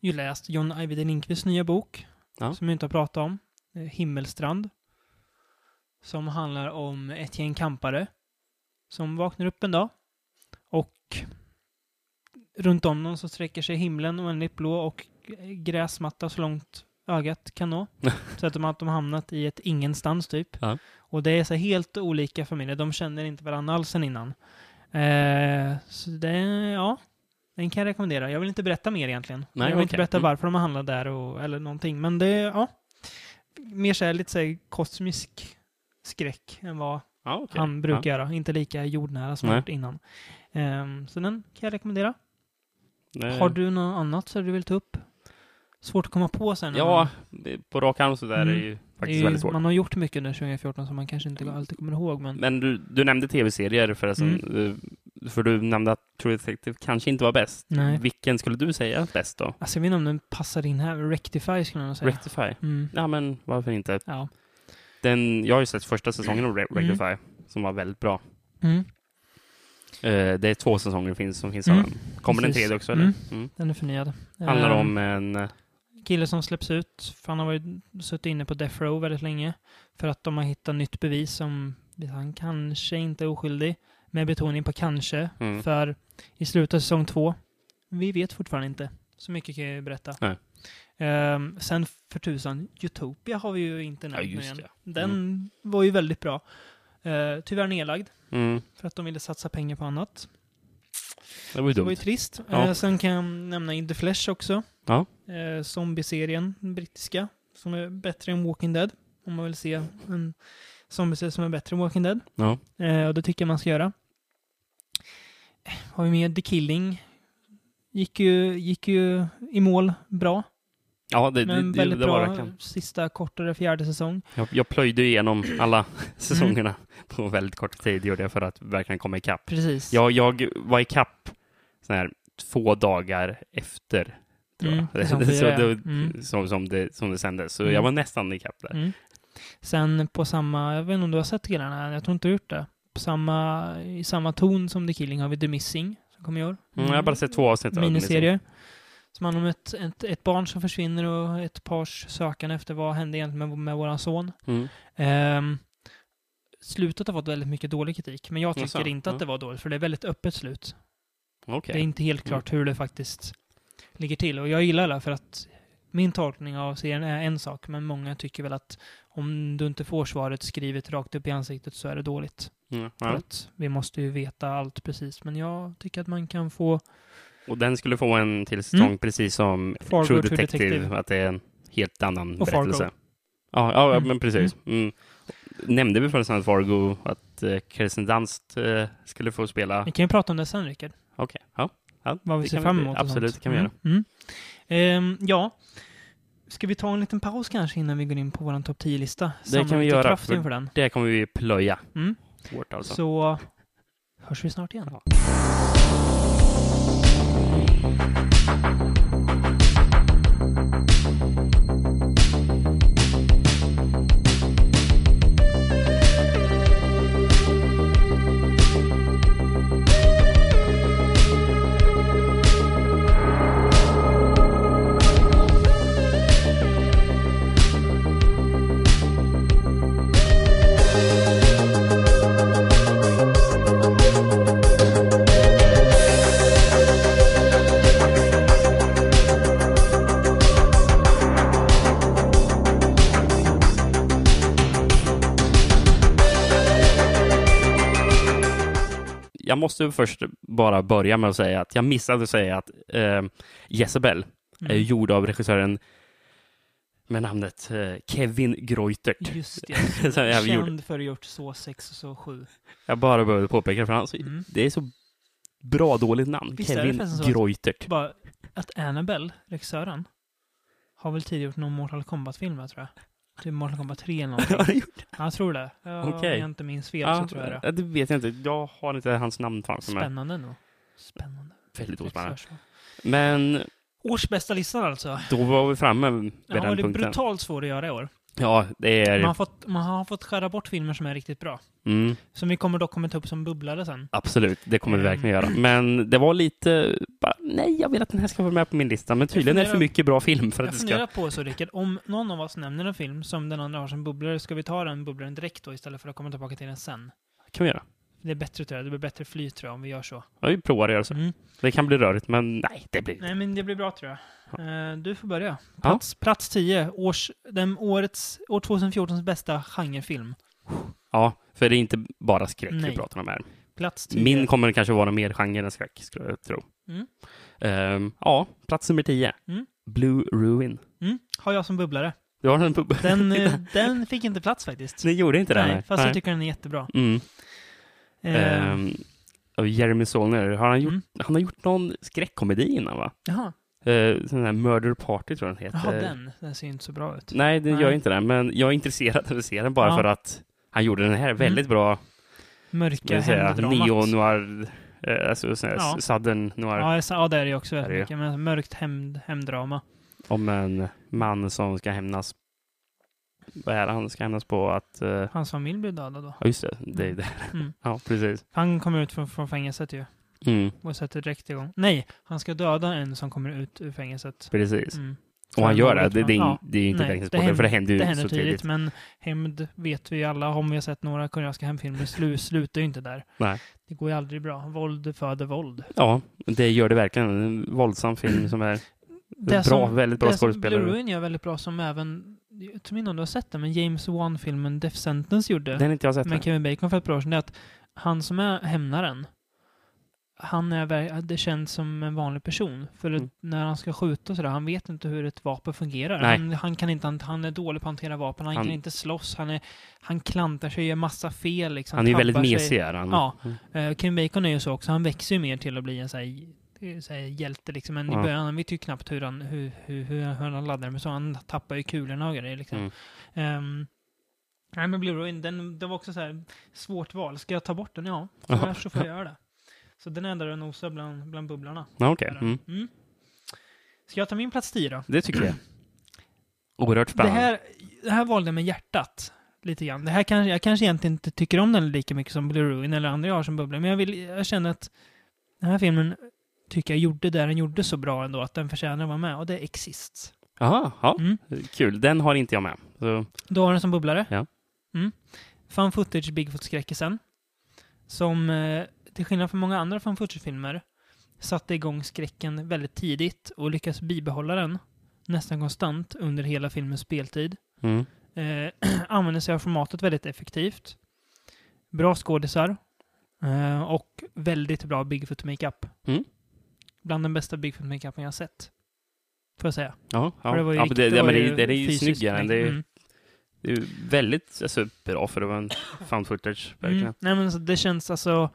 ju läst John Ajvide Lindqvists nya bok, Ja. som jag inte har pratat om, eh, Himmelstrand. Som handlar om ett gäng kampare som vaknar upp en dag och runt om dem så sträcker sig himlen oändligt blå och gräsmatta så långt ögat kan nå. så att de, har hamnat i ett ingenstans typ. Ja. Och det är så helt olika familjer. De känner inte varandra alls sen innan. Eh, så det, ja, den kan jag rekommendera. Jag vill inte berätta mer egentligen. Nej, jag vill inte okej. berätta Mm. varför de har handlat där och, eller någonting. Men det, ja. Mer så här, lite så här kosmisk skräck än vad Ja, okej. han brukar göra. Inte lika jordnära som han Nej. gjort innan. Ehm, så den kan jag rekommendera. Ja. Eh, Har du något annat som du vill ta upp? Svårt att komma på sen. Ja, man- på rak arm så där är Mm. det ju faktiskt är ju- väldigt svårt. Man har gjort mycket under 2014 som man kanske inte alltid kommer ihåg. Men, Men du, du nämnde tv-serier förresten. Mm. Eh, För du nämnde att True Detective kanske inte var bäst. Nej. Vilken skulle du säga bäst då? alltså, jag vet inte om den passar in här. Rectify skulle jag nog säga. Rectify? Mm. Ja, men varför inte? Ja. Den, jag har ju sett första säsongen av Re- Mm. Rectify, som var väldigt bra. Mm. Eh, det är två säsonger finns, som finns Mm. av den. Kommer den Precis. tredje också, eller? Mm. Mm. Den är förnyad. Handlar Ehm, om en... eh, kille som släpps ut. För han har varit, suttit inne på Death Row väldigt länge. För att de har hittat nytt bevis som han kanske inte är oskyldig. Med betoning på kanske. Mm. För i slutet av säsong två, vi vet fortfarande inte. Så mycket kan jag ju berätta. Nej. Ehm, sen för tusan, Utopia har vi ju inte Ja, nämnt just igen. det. Den var ju väldigt bra. Uh, tyvärr nedlagd. Mm. För att de ville satsa pengar på annat. Det var ju Det var ju trist. Ja. Eh, sen kan jag nämna In the Flesh också. Ja. Eh, zombieserien, den brittiska, som är bättre än Walking Dead. Om man vill se en zombieserie som är bättre än Walking Dead. Ja. Eh, och det tycker jag man ska göra. Eh, Har vi med The Killing. Gick ju, gick ju i mål bra. Ja, det, det, Men det, väldigt det var verkligen. sista kortare fjärde säsong. Jag, jag plöjde igenom alla Mm. säsongerna på väldigt kort tid, gjorde jag för att verkligen komma ikapp. Precis. Jag, jag var ikapp så här, två dagar efter, tror Mm, jag. säsong så fyra, ja. det, Mm. som, som, det, som det sändes. Så Mm. jag var nästan ikapp där. Mm. Sen på samma, jag vet inte om du har sett här, jag tror inte du har gjort det. På samma, I samma ton som The Killing har vi The Missing, som kommer i år. Mm, jag har bara sett två avsnitt av Miniserie. Som handlar om ett, ett, ett barn som försvinner och ett pars sökande efter vad hände egentligen med, med våran son. Mm. Ehm, slutet har fått väldigt mycket dålig kritik. Men jag tycker Jaså? inte att Ja. det var dåligt, för det är väldigt öppet slut. Okej. Det är inte helt Mm. klart hur det faktiskt ligger till. Och jag gillar det för att min tolkning av serien är en sak, men många tycker väl att om du inte får svaret skrivet rakt upp i ansiktet så är det dåligt. Mm, För ja. att vi måste ju veta allt precis. Men jag tycker att man kan få Och den skulle få en till Mm. precis som Fargo, True Detective, Detective. att det är en helt annan Och Fargo. berättelse. Ja, ja Mm. men precis. Mm. Nämnde vi förresten att Fargo, att uh, Kirsten Dunst eh, skulle få spela? Vi kan ju prata om det sen, Rickard. Okej, ja. ja. Vad vi ser fram emot. Absolut, det kan vi göra. Ehm, ja. Ska vi ta en liten paus kanske innan vi går in på vår topp 10-lista? Det kan vi göra, för- den. Det kommer vi plöja Mm. hårt alltså. Så hörs vi snart igen. Ja. Jag måste först bara börja med att säga att jag missade att säga att eh, Jezebel är Mm. gjord av regissören med namnet eh, Kevin Greutert. Just det. Känd för att ha gjort så 6 och så 7. Jag bara behövde påpeka för han, Mm. det är så bra dåligt namn. Visst är Kevin så att- Greutert. Bara att Annabelle, regissören, har väl tidigare gjort någon Mortal Kombat-film, tror jag. Typ Mortal Kombat 3 eller någonting. Har han gjort? Ja, jag tror det. Ja, Okej. Om jag inte minns fel Ja, så tror jag det. det vet jag inte. Jag har inte hans namn framför mig. Spännande nog. Spännande. Väldigt ospännande. Men Årsbästa listan alltså. då var vi framme vid Ja, den det är punkten. brutalt svårt att göra i år. Ja, det är... Man har, fått, man har fått skära bort filmer som är riktigt bra. Mm, Som vi kommer dock kommer ta upp som bubblare sen. absolut, det kommer vi Mm. verkligen göra. Men det var lite... Bara, nej, jag vill att den här ska vara med på min lista. Men tydligen är det för funderar- mycket bra film för att Jag det ska... funderar på så Rickard, om någon av oss nämner en film som den andra har som bubblare, ska vi ta den bubblaren direkt då istället för att komma tillbaka till den sen? kan vi göra. Det är bättre tror jag, det blir bättre flyt tror jag om vi gör så. Ja, vi provar att göra så. Mm. Det kan bli rörigt, men nej, det blir Nej men det blir bra tror jag. Eh, du får börja. Ja. Plats, plats 10, års, den årets, år 2014s bästa genrefilm. Ja, för det är inte bara skräck vi Nej. pratar om här. Plats 10. Min kommer kanske vara mer genre än skräck, skulle jag tro. Mm. Ehm, ja, plats nummer 10. Mm. Blue Ruin. Mm, har jag som bubblare. Du har en pub... Den, eh, den fick inte plats faktiskt. Ni gjorde inte det? Nej, nej. fast Nej. jag tycker den är jättebra. Mm. Ehm, och Jeremy Solner, har han, gjort, Mm. han har gjort någon skräckkomedi innan va? Jaha, Uh, sån här Murder Party tror jag den heter. jaha den. Den ser inte så bra ut. Nej, den Nej. gör inte det. Men jag är intresserad av att se den bara Ja. för att han gjorde den här väldigt bra, Mörka hämnddramat. neo-noir, eh, alltså sån här Ja. southern noir, Ja, ja, det är det också väldigt mycket. Men mörkt hämnd, hämnddrama. om en man som ska hämnas. Vad är det han ska hämnas på? Att, eh, Hans familj blev dödad då. ja just det, det är det. Mm. Ja, precis. Han kommer ut från, från fängelset ju. Mm, Och sätter direkt igång. Nej, han ska döda en som kommer ut ur fängelset. precis. Mm. Och han gör det. Det, det, är, ja. det är inte direkt det spoiler, för det händer- ju Det så händer tidigt. tidigt, men hämnd vet vi ju alla, om vi har sett några koreanska hämndfilmer, slu, slutar ju inte där. Nej. Det går ju aldrig bra. Våld föder våld. Ja, det gör det verkligen. En våldsam film som är Det bra, som- väldigt bra det som skådespelare. Blue Ruin gör väldigt bra som även, jag tror inte om du har sett den, men James Wan-filmen Death Sentence gjorde. Den inte jag sett. med. Kevin Bacon för ett par år sedan, det är att han som är hämnaren, han är, det känns som en vanlig person. För Mm. när han ska skjuta och sådär, han vet inte hur ett vapen fungerar. Han, han, kan inte, han, han är dålig på att hantera vapen, han, Han- kan inte slåss, han, är, han klantar sig, gör massa fel. Liksom, Han är väldigt mesig. Är han. Ja. Mm. Uh, Kevin Bacon är ju så också, han växer ju mer till att bli en sån här, så här hjälte liksom. Men Ja. i början, han vet ju knappt hur han, hur, hur, hur, han laddar med så, han tappar ju kulorna och grejer liksom. Mm. Ehm, nej, men Blue Ruin, den, det var också så här svårt val. Ska jag ta bort den? Ja, tyvärr så får jag göra det. Så den är där och nosar bland, bland bubblarna. Okej, den. mm. Mm. Ska jag ta min plats 10 då? det tycker jag. Oerhört Det spännande. här, det här valde jag med hjärtat. Lite grann. Det här kanske, jag kanske egentligen inte tycker om den lika mycket som Blue Ruin eller andra jag har som bubblar. Men jag, vill, jag känner att den här filmen tycker jag gjorde det den gjorde så bra ändå. Att den förtjänar att vara med. Och det är Exist. Jaha, ja. Mm. kul. Den har inte jag med. Så, Du har den som bubblare? Ja. Mm. fan footage Bigfoot-skräckisen. Som, eh, till skillnad från många andra fan footage-filmer, satte igång skräcken väldigt tidigt och lyckas bibehålla den nästan konstant under hela filmens speltid. Mm. Eh, använder sig av formatet väldigt effektivt. Bra skådisar. Eh, och väldigt bra Bigfoot makeup. Mm. Bland den bästa Bigfoot makeupen jag har sett. Får jag säga. Ja, ja. Det var ju ja men det, var men det, det är ju snyggare. make- Det är, mm. det är väldigt alltså, bra för att vara en found footage, verkligen. Mm. Nej, men så det känns alltså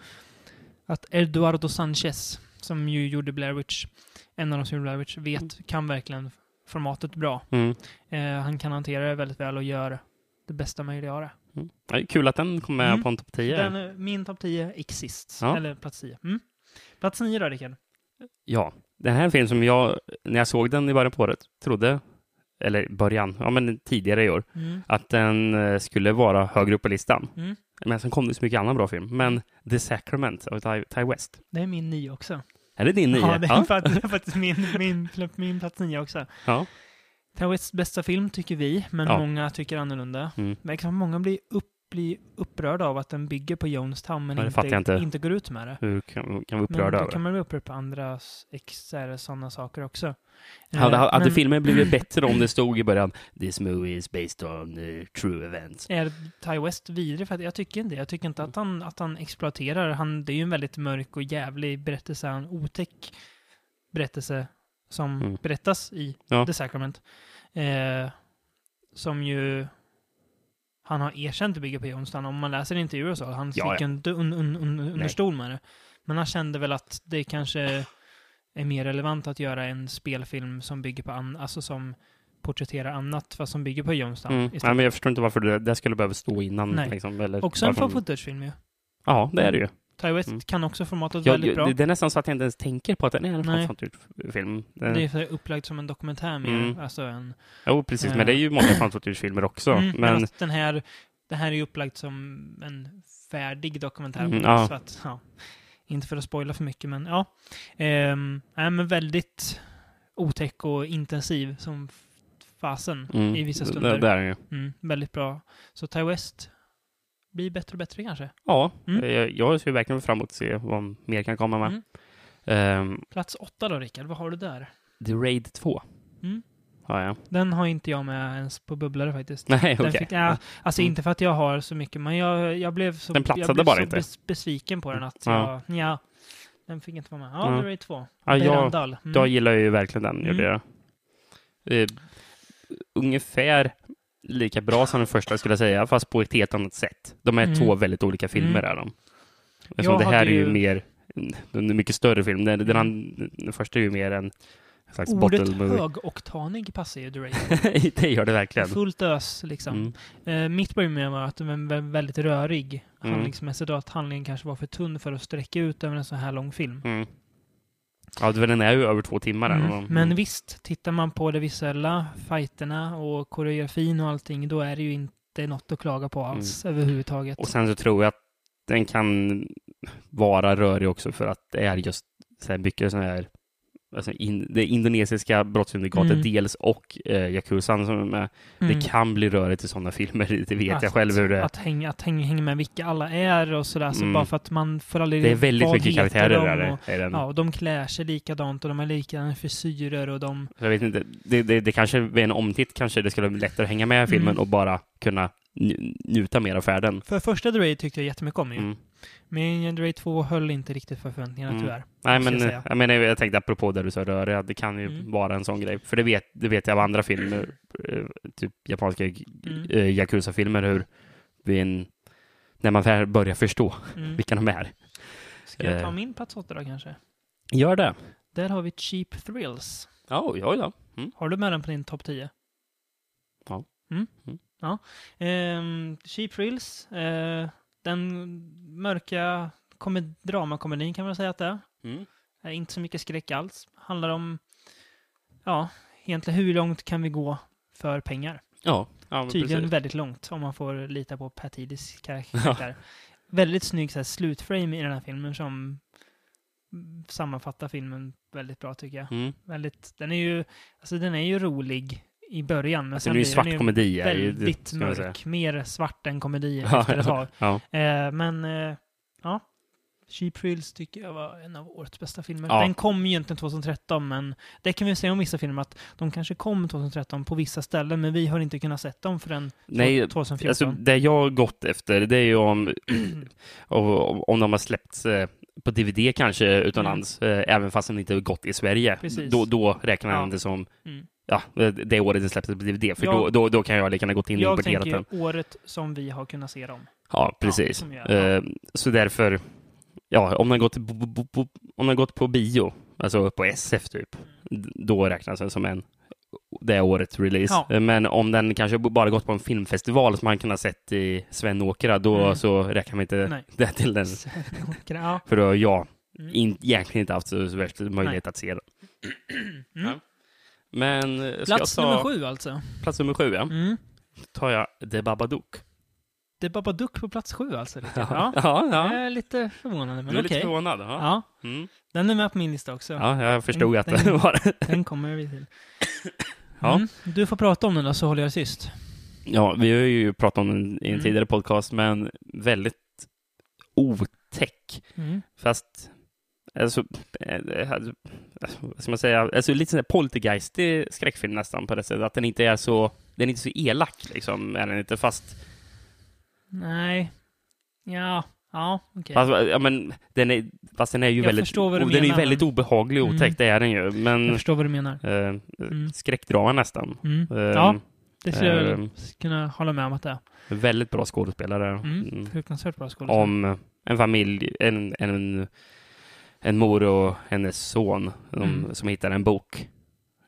att Eduardo Sanchez, som ju gjorde Blair Witch, en av de som gjorde Blair Witch, vet, kan verkligen formatet bra. Mm. Eh, han kan hantera det väldigt väl och gör det bästa möjliga av det. Mm. Ja, kul att den kom med Mm. på en topp 10. Den, är min topp 10 exists. Ja. Eller plats 10. Mm. Plats 9 då, Rickard? Ja, det här är en film som jag, när jag såg den i början på året, trodde, eller början, ja men tidigare i år, Mm. att den eh, skulle vara högre upp på listan. Mm. Men sen kom det så mycket annan bra film. Men The Sacrament av Ty, Ty West. Det är min 9 också. Är det din nya? Ja, det är ja. faktiskt, min, min, min plats 9 också. ja. Ty Wests bästa film tycker vi, men Ja. många tycker annorlunda. Mm. Men liksom många blir, upp, blir upprörda av att den bygger på Jonestown men jag inte, inte. inte går ut med det. Hur kan, kan vi Men upprörda då över kan det? man bli upprörd på eller sådana saker också. Hade, Eh, hade men filmen blivit bättre om det stod i början This movie is based on eh, true events? Är Ty West vidrig? För att jag tycker inte. Jag tycker inte att han, att han exploaterar. Han, det är ju en väldigt mörk och jävlig berättelse. En otäck berättelse som Mm. berättas i Ja. The Sacrament. Eh, som ju han har erkänt bygger på Jonestown. Om man läser intervjuer och så, han Ja, fick ja. inte un, un, un, understol med det. Men han kände väl att det kanske är mer relevant att göra en spelfilm som bygger på an, alltså som porträtterar annat, fast som bygger på Jonestown. Mm. Nej, men jag förstår inte varför det, det skulle behöva stå innan. Nej. Liksom, eller Också en fan footage-film ju. Ja, det är det ju. Ty West Mm. kan också formatet Jag, väldigt bra. det, det är nästan så att jag inte ens tänker på att den är en Nej. film. Det är upplagt som en dokumentär mer. Mm. Alltså en, Jo, precis. Eh. Men det är ju många fan filmer också. Mm, men men att den här, det här är ju upplagt som en färdig dokumentär. Mm, ja. Så att, ja, inte för att spoila för mycket, men ja. Ehm, nej, men väldigt otäck och intensiv som fasen mm, i vissa det- stunder. Det är den ju. Mm, väldigt bra. Så Ty West blir bättre och bättre kanske. Ja, Mm. eh, jag ser verkligen fram emot att se vad mer kan komma med. Mm. Ehm, Plats åtta då, Rickard. Vad har du där? The Raid 2. Mm. Ja, ja. Den har inte jag med ens på bubblare faktiskt. Nej, okej. fick, ja, alltså Mm. inte för att jag har så mycket, men jag, jag blev så, Den platsade jag blev bara så inte. Bes, besviken på den att Ja. jag, ja, den fick inte vara med. Ja, Ja. The Raid 2. Ja, jag, Berandal. Mm. jag gillar ju verkligen den. Mm. Gjorde jag. Eh, ungefär lika bra som den första skulle jag säga, fast på ett helt annat sätt. De är Mm. två väldigt olika filmer. Mm. Är de. Eftersom det här är ju mer, en mycket större film. Den, den, Mm. den första är ju mer en slags Ordet högoktanig passar ju Raid. det gör det verkligen. Fullt ös liksom. Mm. Eh, mitt problem med var att den var vä- väldigt rörig Mm. handlingsmässigt och att handlingen kanske var för tunn för att sträcka ut över en så här lång film. Mm. Ja, den är ju över två timmar. den. Mm. Men visst, tittar man på det visuella, fighterna och koreografin och allting, då är det ju inte något att klaga på alls överhuvudtaget. Mm. Och sen så tror jag att den kan vara rörig också för att det är just så här mycket sån här Alltså in, det indonesiska brottssyndikatet Mm. dels och eh, Yakuzan som är med. Mm. Det kan bli rörigt i sådana filmer, det vet att, jag själv hur det är. Att hänga, att hänga, hänga med vilka alla är och sådär, så Mm. bara för att man får aldrig Det är väldigt mycket karaktärer de där. och, i den. Ja, och de klär sig likadant och de har likadana frisyrer och de... Jag vet inte, det, det, det kanske vid en omtitt kanske det skulle bli lättare att hänga med i filmen Mm. och bara kunna nj- njuta mer av färden. För första Raid tyckte jag jättemycket om ju. Men Raid 2 höll inte riktigt för förväntningarna Mm. tyvärr. Nej, men jag menar, jag tänkte apropå där du sa röriga, det kan ju Mm. vara en sån grej. För det vet, det vet jag av andra filmer, eh, typ japanska Mm. eh, Yakuza-filmer, hur en, när man börjar förstå Mm. vilka de är. Ska jag ta eh. min plats åtta då kanske? Gör det. Där har vi Cheap Thrills. Ja, ja, ja. Mm. Har du med den på din topp 10? Ja. Mm. Mm. ja. Ehm, Cheap Thrills. Eh, den mörka komed- dramakomedin kan man säga att det är. Mm. är. Inte så mycket skräck alls. Handlar om, ja, egentligen hur långt kan vi gå för pengar? Ja, ja Tydligen precis. väldigt långt om man får lita på Patidis karaktär. Väldigt snygg så här, slutframe i den här filmen som mm, sammanfattar filmen väldigt bra tycker jag. Mm. Väldigt, den är ju, alltså den är ju rolig i början. Men Alltså, sen nu är ju blir den svart komedi. är väldigt man säga. mörk. Mer svart än komedi efter ett tag. ja. Eh, men eh, ja, Cheap Thrills tycker jag var en av årets bästa filmer. Ja. Den kom ju egentligen 2013, men det kan vi säga om vissa filmer att de kanske kom 2013 på vissa ställen, men vi har inte kunnat sett dem förrän Nej, 2014. Alltså, det jag har gått efter, det är ju om, om, om de har släppts eh, på DVD kanske utomlands, eh, även fast de inte gått i Sverige. Mm. Precis. Då, då räknar jag Ja. det som Mm. Ja, det året det släpptes på DVD, för Jag- då, då, då kan jag lika gärna gått in och jag importerat tänker den. ju året som vi har kunnat se dem. Ja, precis. jag- ja. Eh, så därför, ja, om den gått, om den gått på bio, alltså på SF typ, då räknas den som en det årets release. Ja. Eh, Men om den kanske bara gått på en filmfestival som man kunnat sett i Sven-Åkra, då Mm. så räknar man inte Nej. det till den. ja. För då har jag Mm. in, egentligen inte haft så värst möjlighet att se den. Mm. Men eh, Plats ta nummer sju alltså. plats nummer sju, ja. Mm. tar jag The Babadook. Är Babadook på plats sju alltså. Lite. Ja. Ja, ja. Jag är lite förvånande, Du men är okej. lite förvånad? Ja. Ja, Mm. den är med på min lista också. ja, jag förstod Den- att den- var det. Den kommer vi till. Ja. Mm. Du får prata om den då, så håller jag tyst. Ja, vi har ju pratat om den i en Mm. tidigare podcast, men väldigt otäck. Mm. Fast, alltså, eh, alltså, vad ska man säga, alltså lite sån poltergeistig skräckfilm nästan på det sättet, att den inte är så, den är inte så elak liksom, är den inte, fast, Nej. Ja, ja, okej. fast, ja men, den är, fast den är ju Jag väldigt, den är ju väldigt obehaglig och otäck, Mm. det är den ju, Jag men, förstår vad du menar. eh, Mm. skräckdrama nästan. Mm. Eh, Ja, det skulle jag ehm, kunna hålla med om att det är. Väldigt bra skådespelare. Mm. Mm. Fruktansvärt bra skådespel. om en familj, en, en, en mor och hennes son de, Mm. som hittar en bok.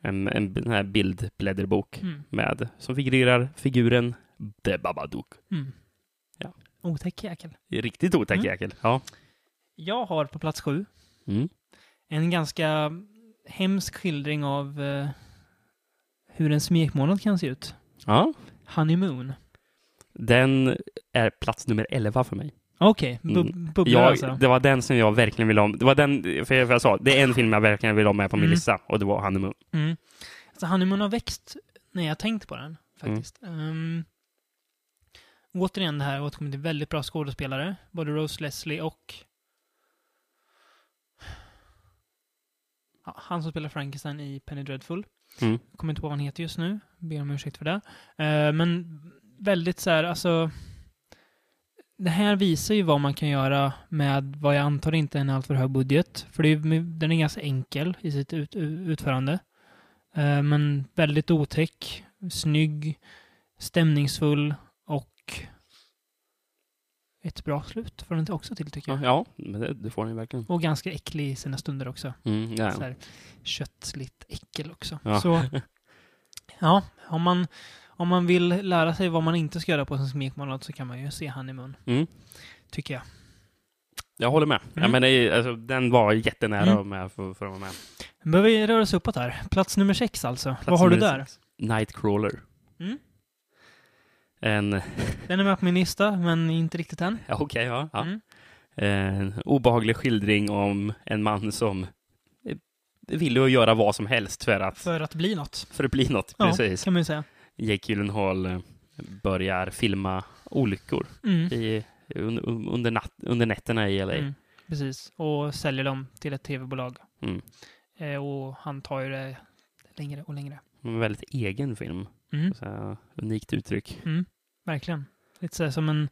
En, en den här bildblädderbok Mm. med, som figurerar figuren The Babadook. Mm. Ja. Otäck jäkel. Riktigt otäck Mm. jäkel. Ja. Jag har på plats sju Mm. en ganska hemsk skildring av eh, hur en smekmånad kan se ut. ja. Honeymoon. Den är plats nummer 11 för mig. Okej, bu- Mm. bubblar Jag, alltså. Det var den som jag verkligen ville ha. Det var den, för jag, för jag sa, det är en film jag verkligen vill ha med på min Mm. lista och det var Honeymoon. Mm. Alltså Honeymoon har växt när jag tänkt på den, Mm. faktiskt. Ehm, återigen det här återkommer till väldigt bra skådespelare. Både Rose Leslie och ja, han som spelar Frankenstein i Penny Dreadful. Mm. Kommer inte på vad han heter just nu. Ber om ursäkt för det. Eh, men väldigt så här, alltså. Det här visar ju vad man kan göra med vad jag antar inte är en alltför hög budget. För det är, den är ganska enkel i sitt ut, utförande. Eh, men väldigt otäck, snygg, stämningsfull och ett bra slut får den också till tycker Ja, jag. ja men det, det får den verkligen. Och ganska äcklig i sina stunder också. Mm, ja. Så här, köttsligt äckel också. Ja. Så, ja, om man, om man vill lära sig vad man inte ska göra på sin smekmånad så kan man ju se Honeymoon, Mm. tycker jag. Jag håller med. Ja, Mm. men det alltså, den var jättenära Mm. med för, för att vara med. Nu behöver vi röra oss uppåt här. Plats nummer sex alltså. Plats vad har du där? sex. Nightcrawler. Mm. En, Den är med på min lista, men inte riktigt än. ja, okej, ja. ja. Mm. En obehaglig skildring om en man som eh, ville att göra vad som helst för att, För att bli något. för att bli något. Ja, Precis. kan man ju säga. Jake Gyllenhaal eh, börjar filma olyckor Mm. i, under, under, natt, under nätterna i LA. Mm. Precis. Och säljer dem till ett tv-bolag. Mm. Eh, och han tar ju det längre och längre. En väldigt egen film. Mm. Här, unikt uttryck. Mm. Verkligen. Lite så här som en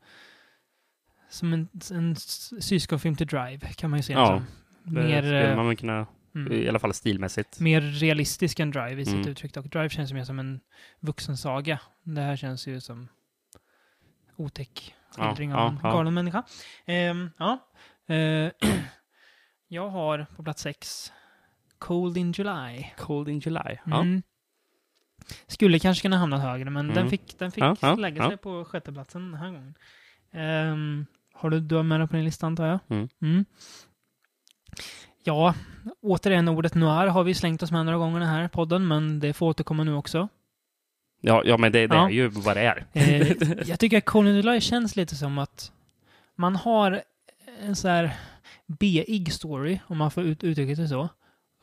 som en, en syskonfilm till Drive, kan man ju säga. Ja, som. Det Mer, skulle eh, man kunna, mm, i alla fall stilmässigt. mer realistisk än Drive i sitt Mm. uttryck. Och Drive känns mer som en vuxensaga. Det här känns ju som otäck Ja, skildring av ja, en ja. galen människa. Ehm, ja. Eh, jag har på plats sex Cold in July. Cold in July. Ja. Mm. Skulle kanske kunna hamna högre, men den Mm. fick, den fick Ja, ja, lägga ja. sig på sjätteplatsen den här gången. Ehm, har du, du har med den på din lista antar jag? Mm. Ja, återigen ordet noir har vi slängt oss med några gånger den här podden, men det får återkomma nu också. Ja, ja, men det, det Ja. är ju vad det är. Eh, jag tycker att Cold in July känns lite som att man har en så här B-ig story, om man får ut, uttrycka det så,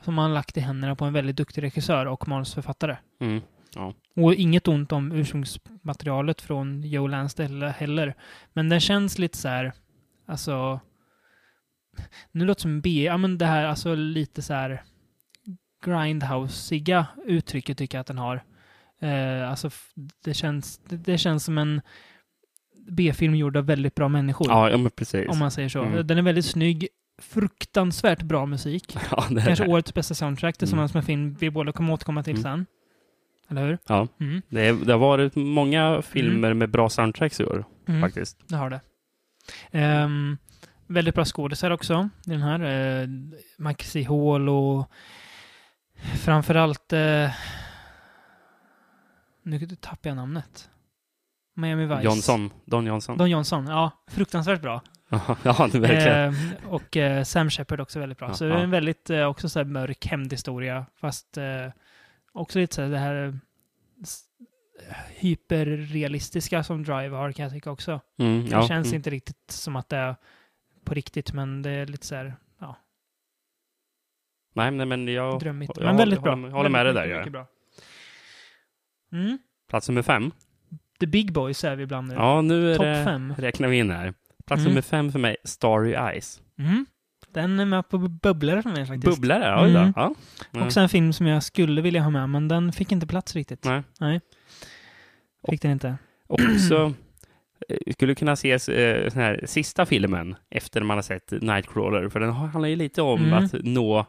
som man har lagt i händerna på en väldigt duktig regissör och manusförfattare. Mm. Ja. Och inget ont om ursprungsmaterialet från Joe Lansdale heller. Men den känns lite så här, alltså... Nu låter det som B, ja men det här, alltså lite så här grindhouseiga uttrycket tycker jag att den har. Eh, alltså det känns, det, känns som en B-film gjord av väldigt bra människor. Ja, ja men precis. Om man säger så. Mm. Den är väldigt snygg, fruktansvärt bra musik. Ja, det Kanske årets bästa soundtrack tillsammans Mm. med film vi båda kommer återkomma till Mm. sen. Eller hur? ja. Mm. Det, är, det har varit många filmer med bra soundtracks i år, Mm. faktiskt. Det har det. Ehm, väldigt bra skådisar också i den här. Uh, Maxi Hall och framförallt... Uh, nu tappar jag namnet. Miami Vice. Johnson. Don Johnson. Don Johnson, ja. Fruktansvärt bra. ja, det verkligen. Ehm, och eh, Sam Shepard också väldigt bra. Ja, så det är en väldigt eh, också så här mörk hämndhistoria. Fast eh, också lite så här det här eh, hyperrealistiska som Drive har kan jag tycka också. Mm, Det ja, känns mm. inte riktigt som att det är på riktigt, men det är lite så här Nej, nej, men jag... drömmigt. jag Men väldigt bra. håller- håller med dig där, mycket, ja. mycket. Mm. Plats nummer fem. The Big Boys är vi ibland nu. Ja, nu är Topp det... fem. Räknar vi in här. Plats Mm. nummer fem för mig, Starry Eyes. Mm. Den är med på bubblare för mig faktiskt. Bubblare, då. Mm. Ja. Mm. Också en film som jag skulle vilja ha med, men den fick inte plats riktigt. Nej. Nej. Fick den inte. Också skulle kunna ses eh, här sista filmen efter man har sett Nightcrawler, för den handlar ju lite om Mm. att nå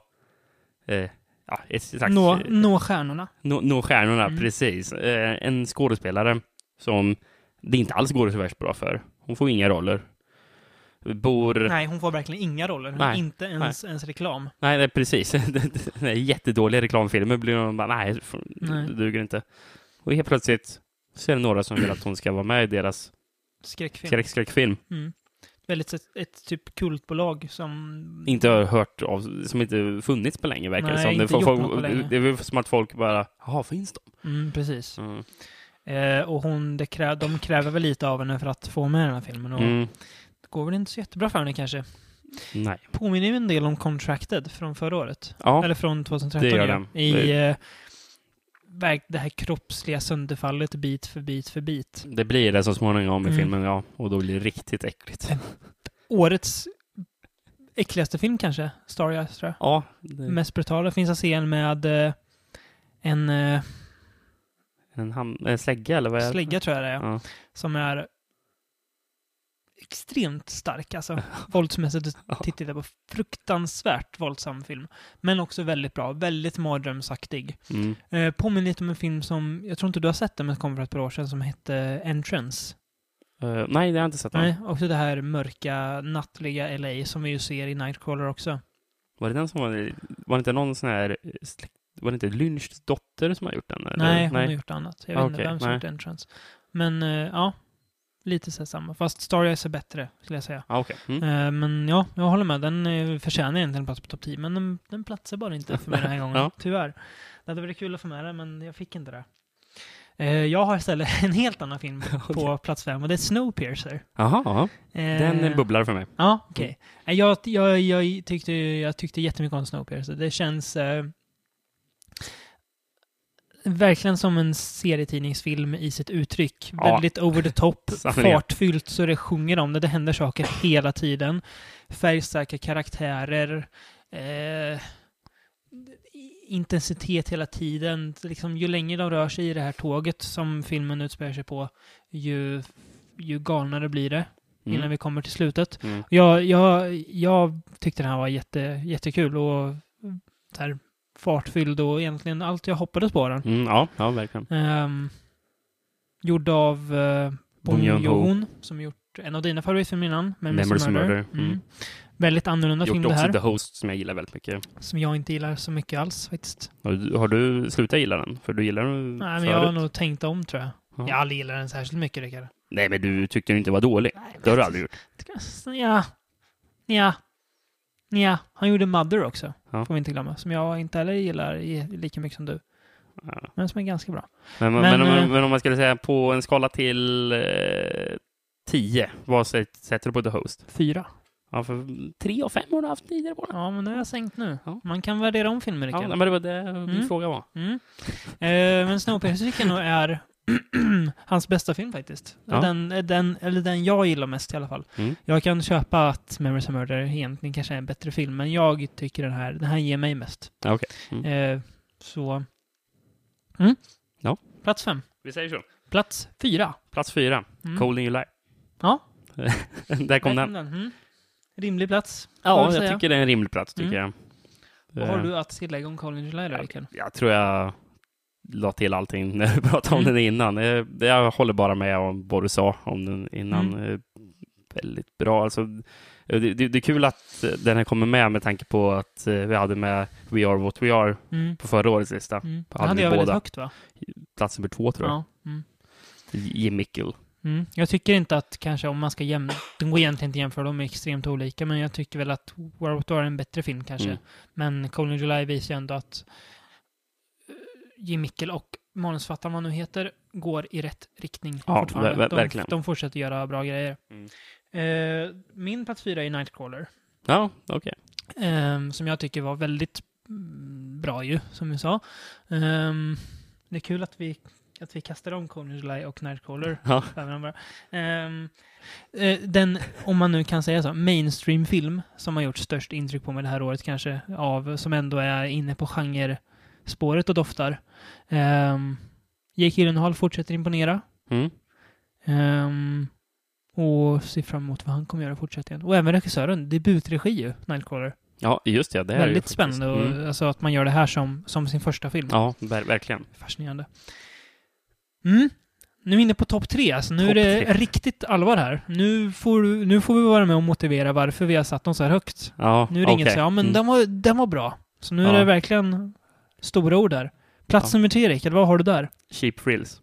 eh, ja, ett slags, Nå, eh, nå stjärnorna. nå, nå stjärnorna, Mm. precis. Eh, en skådespelare som det inte alls går så värst bra för. Hon får inga roller. Bor... Nej, hon får verkligen inga roller. Nej. Inte ens, ens reklam. Nej, nej precis. Jättedåliga reklamfilmer blir man bara, nej, Nej. det duger inte. Och helt plötsligt så är det några som vill att hon ska vara med i deras Skräckfilm. skräck- skräckfilm. Mm. Väldigt ett, ett typ kultbolag som... Inte har hört av, som inte funnits på länge verkar det Nej, som. Det, inte får gjort folk, något på länge. det är väl som att folk bara, jaha, finns de? Mm, precis. Mm. Eh, och hon, det krä, de kräver väl lite av henne för att få med den här filmen. Och Mm. det går väl inte så jättebra för henne kanske. Nej. Påminner ju en del om Contracted från förra året. Ja, Eller från 2013 det gör den. I Det- eh, det här kroppsliga sönderfallet bit för bit för bit. det blir det så småningom i Mm. filmen, ja. Och då blir det riktigt äckligt. Årets äckligaste film kanske, Starry Eyes tror jag. Ja, det, Mest brutala finns en scen med eh, en eh, en, ham, en slägga eller vad är det? slägga tror jag det är. Ja. Som är extremt stark. Alltså våldsmässigt tittar jag på. Fruktansvärt våldsam film. Men också väldigt bra. Väldigt mardrömsaktig. Mm. Eh, påminner lite om en film som, jag tror inte du har sett den, men kom för ett par år sedan, som hette Entrance. Eh, nej, det har jag inte sett. Nej, också det här mörka, nattliga LA som vi ju ser i Nightcrawler också. Var det den som var, var det inte någon sån här släkt, var det inte Lynchs dotter som har gjort den? Eller? Nej, hon har gjort annat. Jag vet Ah, inte vem som nej. gjort Entrance. Men eh, ja, lite så samma. Fast Starry Eyes är bättre, skulle jag säga. Ja, okej. Mm. Eh, men ja, jag håller med. Den eh, förtjänar egentligen en plats på topp 10, men den, den platsar bara inte för mig den här gången. Ja. Tyvärr. Det hade varit kul att få med den, men jag fick inte det. Eh, jag har istället en helt annan film på plats 5 och det är Snowpiercer. Jaha, ja. Eh, den är bubblar för mig. Ja, okej. Eh, Jag, jag, jag, tyckte, jag tyckte jättemycket om Snowpiercer. Det känns eh, verkligen som en serietidningsfilm i sitt uttryck. Ja. Väldigt over the top, fartfyllt så det sjunger om det. Det händer saker hela tiden. Färgstarka karaktärer. Eh, intensitet hela tiden. Liksom, ju längre de rör sig i det här tåget som filmen utspelar sig på, ju, ju galnare blir det innan Mm. vi kommer till slutet. Mm. Jag, jag, jag tyckte den här var jätte, jättekul och så här, fartfylld och egentligen allt jag hoppades på den. Mm, ja, ja, verkligen. Um, gjord av uh, Bong Joon-ho. Joon-ho som gjort en av dina favoritfilmer innan, Memories, Murder. Murder, Mm. mm. Väldigt annorlunda film Gjort det också här, The Host som jag gillar väldigt mycket. som jag inte gillar så mycket alls faktiskt. Har du, har du slutat gilla den? För du gillar den Nej, men jag har nog tänkt om tror jag. Ja. Jag aldrig gillar den särskilt mycket, Rickard. Nej, men du tyckte den inte var dålig. Det har du aldrig gjort. Ja. Ja. Ja. Han gjorde Mother också, Ja. får vi inte glömma. Som jag inte heller gillar lika mycket som du. Ja. Men som är ganska bra. Men, men, Men, men, eh, om, men om man skulle säga på en skala till eh, 10, vad sätt- sätter du på The Host? Fyra. Ja, för tre och fem har du haft tidigare på den. Ja, men det har jag sänkt nu. Ja. Man kan värdera om filmer, Ja, Rickard. nej, men det var det min Mm. fråga var. Mm. Eh, men Snowpiercer tycker jag nog är hans bästa film faktiskt. Ja. Den, den, eller den jag gillar mest i alla fall. Mm. Jag kan köpa att Memories of Murder egentligen kanske är en bättre film, men jag tycker den här, den här ger mig mest. Okej. Mm. Eh, så... Mm. Ja. Plats fem. Vi säger så. Plats fyra. Plats fyra, Mm. Cold in July. Ja, Där kom där den. Mm. Rimlig plats. Ja, jag säga. tycker det är en rimlig plats, tycker Mm. jag. Vad har Eh, du att tillägga om Colin July då, Rickard? Jag tror jag la till allting när vi pratade om Mm. den innan. Eh, Jag håller bara med om vad du sa om den innan. Mm. Eh, Väldigt bra. Alltså, det, det, det är kul att eh, den här kommer med med tanke på att eh, vi hade med We Are What We Are Mm. på förra årets lista. Mm. Hade hade jag väldigt båda. högt va? Plats nummer två tror jag. Ja. Mm. Jim Mickel. Mm. Jag tycker inte att kanske om man ska jämna, de går egentligen inte att jämföra, de är extremt olika, men jag tycker väl att War of War är en bättre film kanske. Mm. Men Colin July visar ju ändå att eh, Jim Mickel och manusförfattaren, vad nu heter, går i rätt riktning Ja, fortfarande. ver- ver- de, verkligen. de fortsätter göra bra grejer. Mm. Eh, min plats fyra är Nightcrawler. Ja, okej. Ehm, som jag tycker var väldigt mm, bra ju, som vi sa. Ehm, det är kul att vi, att vi kastar om July och Nightcrawler Ja. eh, den, om man nu kan säga så, mainstream-film som har gjort störst intryck på mig det här året kanske, av, som ändå är inne på genre-spåret och doftar. Um, Jake Gyllenhaal fortsätter imponera. Mm. Ehm, och ser fram emot vad han kommer göra i fortsättningen. Och även regissören, debutregi ju, Nightcrawler. Ja, just det. det är det Väldigt spännande och, Mm. alltså, att man gör det här som, som sin första film. Ja, ver- verkligen. Fascinerande. Mm. Nu är vi inne på topp tre. Alltså, nu Topp är det tre. riktigt allvar här. Nu får, nu får vi vara med och motivera varför vi har satt dem så här högt. Ja, Nu är det inget okej. så ja men Mm. den, var, den var bra. Så nu är Ja. det verkligen stora ord där. Plats Ja. nummer tre, Rickard, vad har du där? Cheap Thrills.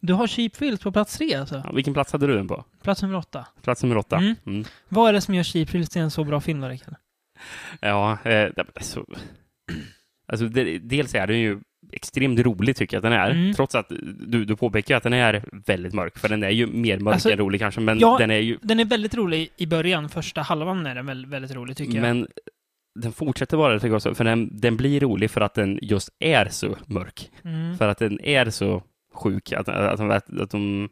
Du har Cheap Thrills på plats tre alltså. Ja, vilken plats hade du den på? Plats nummer åtta. Plats nummer åtta. Mm. Mm. Vad är det som gör Cheap Thrills till en så bra film då, Rickard? Ja, eh, alltså, alltså det, dels är den ju extremt rolig tycker jag att den är. Mm. Trots att du, du påpekar att den är väldigt mörk. För den är ju mer mörk Alltså, än rolig kanske. Men ja, den är ju... Den är väldigt rolig i början. Första halvan är den väldigt, väldigt rolig tycker jag. Men den fortsätter vara lite gott, för den, den blir rolig för att den just är så mörk. Mm. För att den är så sjuk. Att, att, att, att, de,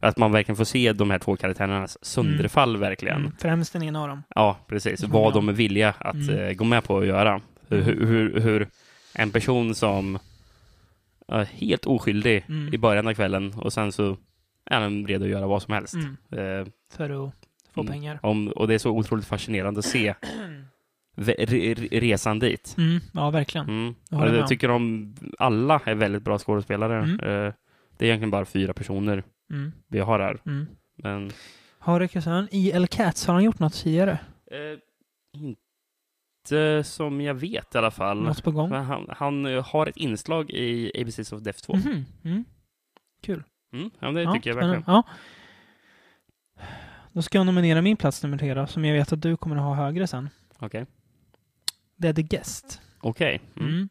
att man verkligen får se de här två karaktärernas sönderfall verkligen. Mm. Främst den ena av dem. Ja, precis. Vad de är villiga att Mm. eh, gå med på att göra. Hur, hur, hur en person som är helt oskyldig Mm. i början av kvällen och sen så är den redo att göra vad som helst. Mm. Eh, För att få Mm. pengar. om, och det är så otroligt fascinerande att se resan dit. Mm. Ja, verkligen. Mm. Jag jag om. tycker de alla är väldigt bra skådespelare. Mm. Eh, det är egentligen bara fyra personer Mm. vi har här. Mm. Men Har regissören E.L. Katz, har han gjort något tidigare? eh, inte som jag vet i alla fall. Något på gång? Han, han eh, har ett inslag i ABCs of Death 2. Mhm. Mm. Kul. Ja, det Ja, tycker jag verkligen. Ja. Då ska jag nominera min plats nummer tre då, som jag vet att du kommer att ha högre sen. Okej. Det är The Guest. Okej. Mm. Mm.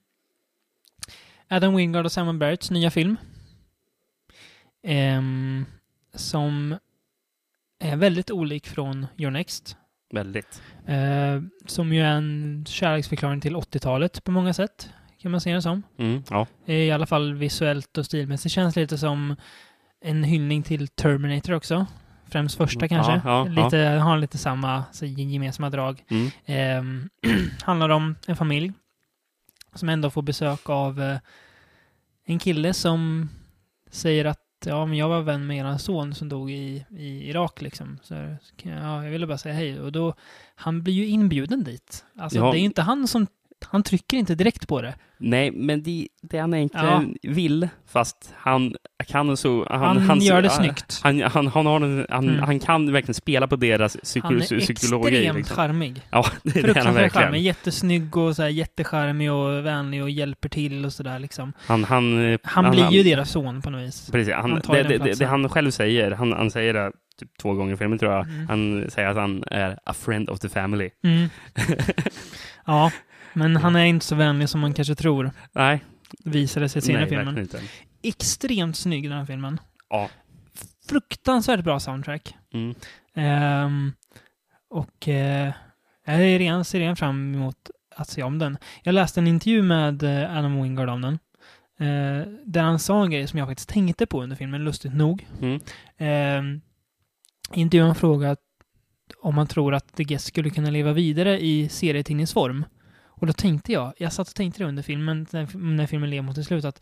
Adam Wingard och Simon Barretts nya film. Ehm, som är väldigt olik från Your Next. Väldigt. Eh, som ju är en kärleksförklaring till 80-talet på många sätt. Kan man se det som. Mm, ja. I alla fall visuellt och stilmässigt. känns lite som en hyllning till Terminator också. Främst första Mm, kanske. ja, ja, lite, Har lite samma så, gemensamma drag. Mm. Ehm, handlar om en familj som ändå får besök av eh, en kille som säger att ja, men jag var vän med er son som dog i, i Irak liksom. Så, ja, jag ville bara säga hej. Och då, han blir ju inbjuden dit. Alltså Ja. det är inte han som, han trycker inte direkt på det. Nej, men det, det han egentligen vill, fast han kan så... Han, Han gör det han, snyggt. Han, han, han, har en, han, Mm. han kan verkligen spela på deras psyko, Han är psykologi. extremt Liksom. charmig. Ja, det är han verkligen. charmig. Jättesnygg och så här, jättecharmig och vänlig och hjälper till och sådär liksom. Han, han, Han, blir ju deras son på något vis. Precis, han, Han det, det, det han själv säger, han, han säger det typ två gånger i filmen tror jag. Mm. Han säger att han är a friend of the family. Mm. ja, men han är inte så vänlig som man kanske tror. Nej, Visade sig senare i filmen. inte. Extremt snygg den här filmen. Ja. Fruktansvärt bra soundtrack. Mm. Ehm, Och eh, jag är redan, ser redan fram emot att se om den. Jag läste en intervju med eh, Adam Wingard om den. Eh, där han sa en grej som jag faktiskt tänkte på under filmen, lustigt nog. Mm. I intervjun frågade om man tror att The Guest skulle kunna leva vidare i serietidningsform. Och då tänkte jag, jag satt och tänkte det under filmen, när, filmen led mot sitt slut, att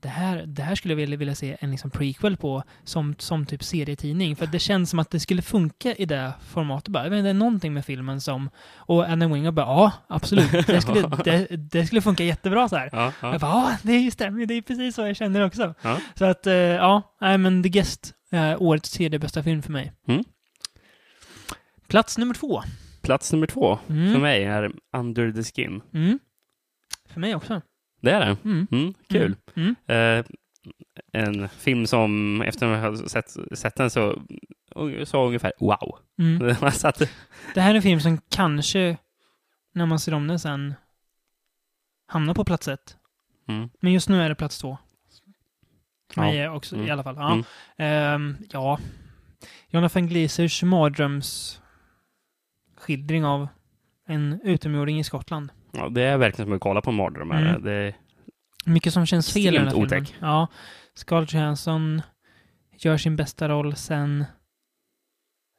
det, här, det här skulle jag vilja, vilja se en liksom prequel på som, som typ serietidning. För det känns som att det skulle funka i det formatet. Bara. Inte, det är någonting med filmen som... Och Adam Wingard bara, ja, absolut. Det skulle, det, det skulle funka jättebra så här. Ja, ja. Jag bara, ja, det stämmer. Det är precis så jag känner också. Ja. Så att, eh, ja, nej men The Guest är årets tredje bästa film för mig. Mm. Plats nummer två. Plats nummer två Mm. för mig är Under the Skin. Mm. För mig också. Det är det. Mm. Mm, kul. Mm. Eh, en film som efter att jag har sett, sett den så sa ungefär wow. Mm. Man satt, Det här är en film som kanske, när man ser om den sen, hamnar på plats ett. mm, Men just nu är det plats två. För Ja. mig är också, Mm. i alla fall. Ja. Mm. Ehm, ja. Jonathan Glazers mardröms skildring av en utomjording i Skottland. ja, det är verkligen som att kolla på en mardröm. här. Mm. Det, Mycket som känns fel i den här filmen. otäck. Ja. Scarlett Johansson gör sin bästa roll sen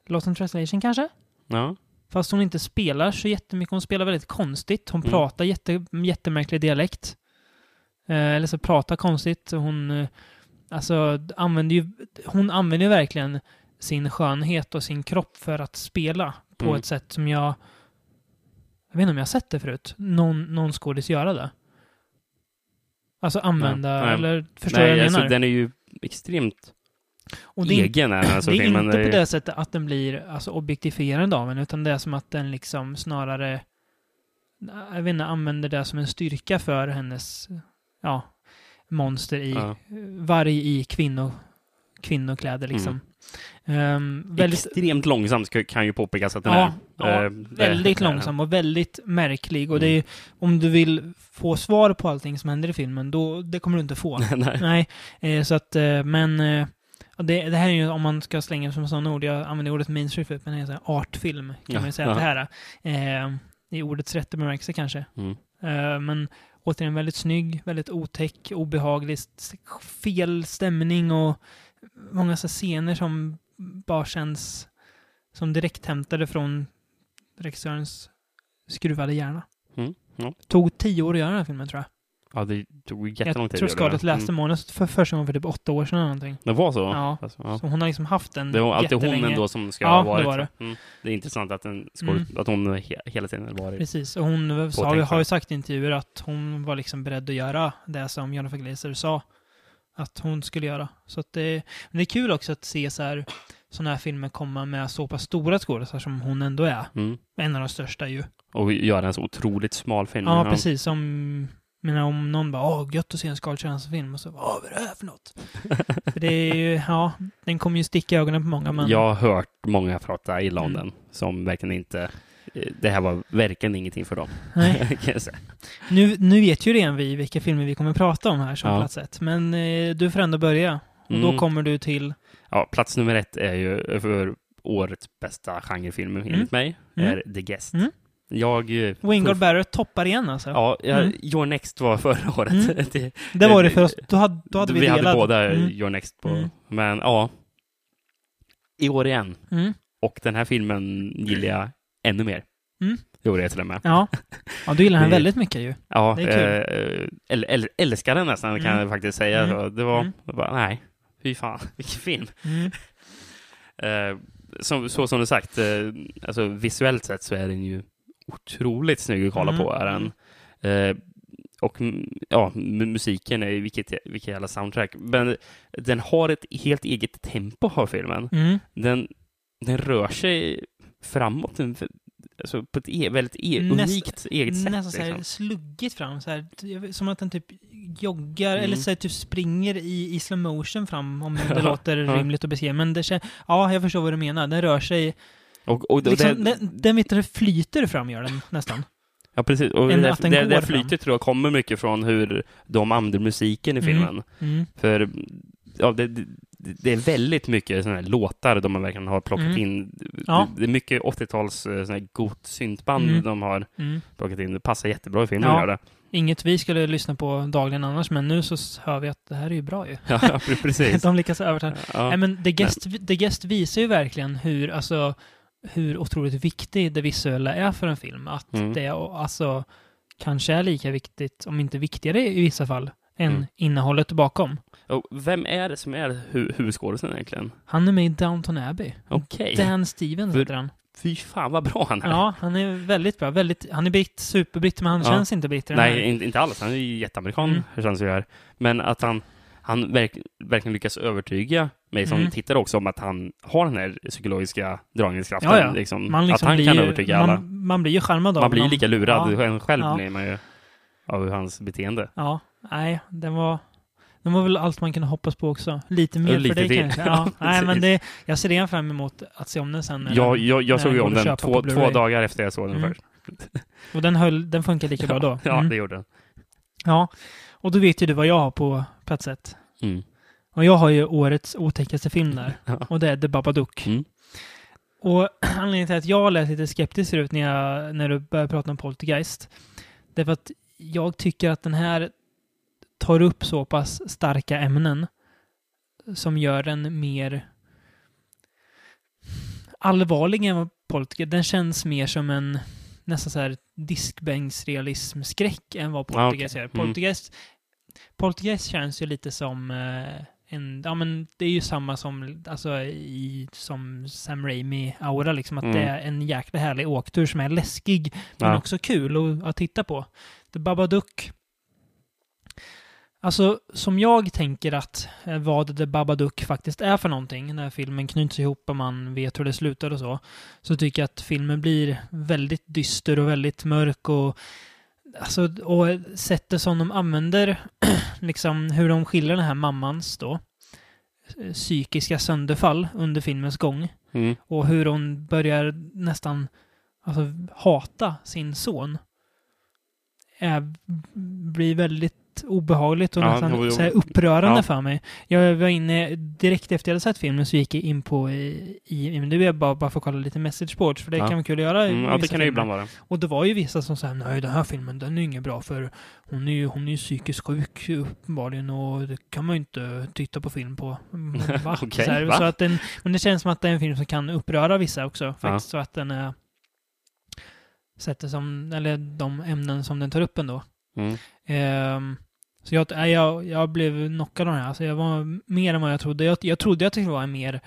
Lost in translation kanske? ja, Fast hon inte spelar så jättemycket. Hon spelar väldigt konstigt. Hon Mm. pratar jätte, jättemärklig dialekt. Eh, eller så pratar konstigt. Hon, eh, alltså, använder ju, hon använder ju verkligen sin skönhet och sin kropp för att spela på Mm. ett sätt som jag... Jag vet inte om jag har sett det förut. Någon, någon skådis göra det. Alltså använda, Nej. eller förstår Nej, jag alltså, menar? den är ju extremt och det är, egen. Är, alltså, det är filmen. inte Det på är- det sättet att den blir alltså, objektifierande av en, utan det är som att den liksom snarare, jag vet inte, använder det som en styrka för hennes, ja, monster i, Ja. varg i kvinno, kvinnokläder liksom. Ehm, väldigt, Extremt långsamt ska- kan ju påpekas att den Ja, är. ja, det- väldigt den. långsam och väldigt märklig. Och Mm. det är, om du vill få svar på allting som händer i filmen, då, det kommer du inte få. Nej. Nej, eh, så att, men det, det här är ju, om man ska slänga som sådana ord, jag använder ordet mainstream men det är här artfilm, kan Ja, man ju säga ja. att det här är. Eh, I ordets rätta bemärkelse kanske. Mm. Eh, men återigen väldigt snygg, väldigt otäck, obehaglig, fel stämning och många så scener som bara känns som direkt hämtade från regissörens skruvade hjärna. Mm, ja. Tog tio år att göra den här filmen tror jag. Ja, det tog jättelång Jag tid. tror att göra Scarlett det. läste Mm. manus för första gången för typ åtta år sedan eller någonting. Det var så? Ja. Alltså, ja. Så hon har liksom haft den Det var alltid hon ändå som ska Ja, ha det varit var så. det. Mm. Det är intressant att, den Mm. att hon he hela tiden varit... Precis, och hon Påtänkt, har ju ja. sagt i intervjuer att hon var liksom beredd att göra det som Jennifer Glazer sa att hon skulle göra. Så att det, men det är kul också att se så här sådana här filmer komma med så pass stora skådespelare som hon ändå är. Mm. En av de största ju. Och göra en så otroligt smal film. Ja, precis. Som, menar, om någon bara åh, gött att se en Scarlett Johansson-film och så åh, vad är det här för något? för det är ju, ja, den kommer ju sticka i ögonen på många, men Jag har hört många prata illa om Mm. den, som verkligen inte... Det här var verkligen ingenting för dem. Nu, nu vet ju redan vi vilka filmer vi kommer prata om här som Ja. plats ett. Men eh, du får ändå börja. Och då Mm. kommer du till... Ja, plats nummer ett är ju för årets bästa genrefilm enligt Mm. mig, Mm. är The Guest. Mm. Jag... eh, Wingard för- Barrett toppar igen alltså. Ja, jag, Mm. Your Next var förra året. Mm. det, det var det för oss. Då hade, då hade vi, vi delad. hade båda Mm. Your Next på. Mm. Men ja, i år igen. Mm. Och den här filmen gillar jag ännu mer. Mm. Gjorde jag till och med. Ja. ja, du gillar den väldigt mycket ju. Ja, Det är eh, äl, äl, älskar den nästan kan Mm. jag faktiskt säga. Mm. Det var, Mm. var, nej, fy fan, vilken film. Eh, som, så som du sagt, eh, alltså visuellt sett så är den ju otroligt snygg att kolla Mm. på. Är den. Eh, och ja, mu- musiken är ju vilket, vilket jävla soundtrack. Men den har ett helt eget tempo har filmen. Den, den rör sig framåt en, alltså på ett e, väldigt e, Näst- unikt eget sätt. Nästan så här liksom. sluggigt fram. Så här, som att den typ joggar Mm. eller så här, typ springer i, i slow motion fram. Om det låter rimligt att beskriva. Men det ja, jag förstår vad du menar. Den rör sig... Och, och, och Liksom, det, den, den vet flyter fram gör den nästan. ja, precis. Och det, att den det, det flytet tror jag kommer mycket från hur de använder musiken i Mm. filmen. Mm. För ja, det, det, är väldigt mycket här låtar de verkligen har plockat Mm. in. Ja. Det är mycket 80-tals eh, såna gott syntband Mm. de har Mm. plockat in. Det passar jättebra i filmen Ja. det. Inget vi skulle lyssna på dagligen annars, men nu så hör vi att det här är ju bra ju. Ja, precis. De lyckas övertala. Ja. Nej, men The Guest, The Guest visar ju verkligen hur, alltså, hur otroligt viktigt det visuella är för en film. Att Mm. det alltså, kanske är lika viktigt, om inte viktigare i vissa fall, än Mm. innehållet bakom. Vem är det som är hu- huvudskådisen egentligen? Han är med i Downton Abbey. Okej. Dan Stevens heter han. Fy fan vad bra han är. Ja, han är väldigt bra. Väldigt, han är britt, superbritt, men han Ja. känns inte britt. Nej, in, inte alls. Han är ju jätteamerikan, Mm. hur känns det ju här. Men att han, han verk, verkligen lyckas övertyga mig som Mm. tittare också om att han har den här psykologiska dragningskraften. Ja, ja. Liksom, Man liksom att han blir kan ju, övertyga alla. man, man blir ju charmad av Man blir honom. lika lurad Ja. själv Ja. blir man ju av hans beteende. Ja, nej, den var... Den var väl allt man kunde hoppas på också. Lite mer lite för dig till. kanske. Ja, Ja, nej, men det, jag ser redan fram emot att se om den sen. när Jag, jag, såg ju om den två, två dagar efter jag såg den Mm. först. Och den, höll, den funkar lika bra då. Ja, Mm. det gjorde den. ja. Och då vet ju du vad jag har på plats ett. Mm. Och jag har ju årets otäckaste film där. Ja. Och det är The Babadook. Mm. Och anledningen till att jag lät lite skeptisk ut när, jag, när du började prata om Poltergeist. Det är för att jag tycker att den här tar upp så pass starka ämnen som gör den mer allvarlig än vad Poltergeist. Den känns mer som en nästan så här diskbänksrealism-skräck än vad Ja, Poltergeist okej. gör. Mm. Poltergeist, Poltergeist känns ju lite som eh, en, ja men det är ju samma som, alltså i, som Sam Raimi-aura liksom, att Mm. det är en jäkla härlig åktur som är läskig, men Ja. också kul att, att titta på. The Babadook, alltså som jag tänker att eh, vad The Babadook faktiskt är för någonting, när filmen knyts ihop och man vet hur det slutar och så, så tycker jag att filmen blir väldigt dyster och väldigt mörk och Alltså, och sättet som de använder, liksom hur de skildrar den här mammans då, eh, psykiska sönderfall under filmens gång. Mm. Och hur hon börjar nästan alltså, hata sin son. Är, blir väldigt obehagligt och Ja, nästan jo, jo. så upprörande Ja. för mig. Jag var inne, direkt efter jag hade sett filmen så gick jag in på i IMDB bara, bara för att kolla lite messageboards, för det Ja. kan vara kul att göra Mm, ja, det kan det ibland vara. Och det var ju vissa som sa nej den här filmen den är inget bra för hon är ju, hon är ju psykiskt sjuk uppenbarligen och det kan man ju inte titta på film på. Mm, Va? Okej, så, här, va? så att den, men det känns som att det är en film som kan uppröra vissa också. Faktiskt, så att den är sättet som, eller de ämnen som den tar upp ändå. Mm. Ehm, så jag, jag, jag blev knockad av den här. Alltså jag var mer än vad jag trodde. Jag, jag trodde att det skulle vara en mer,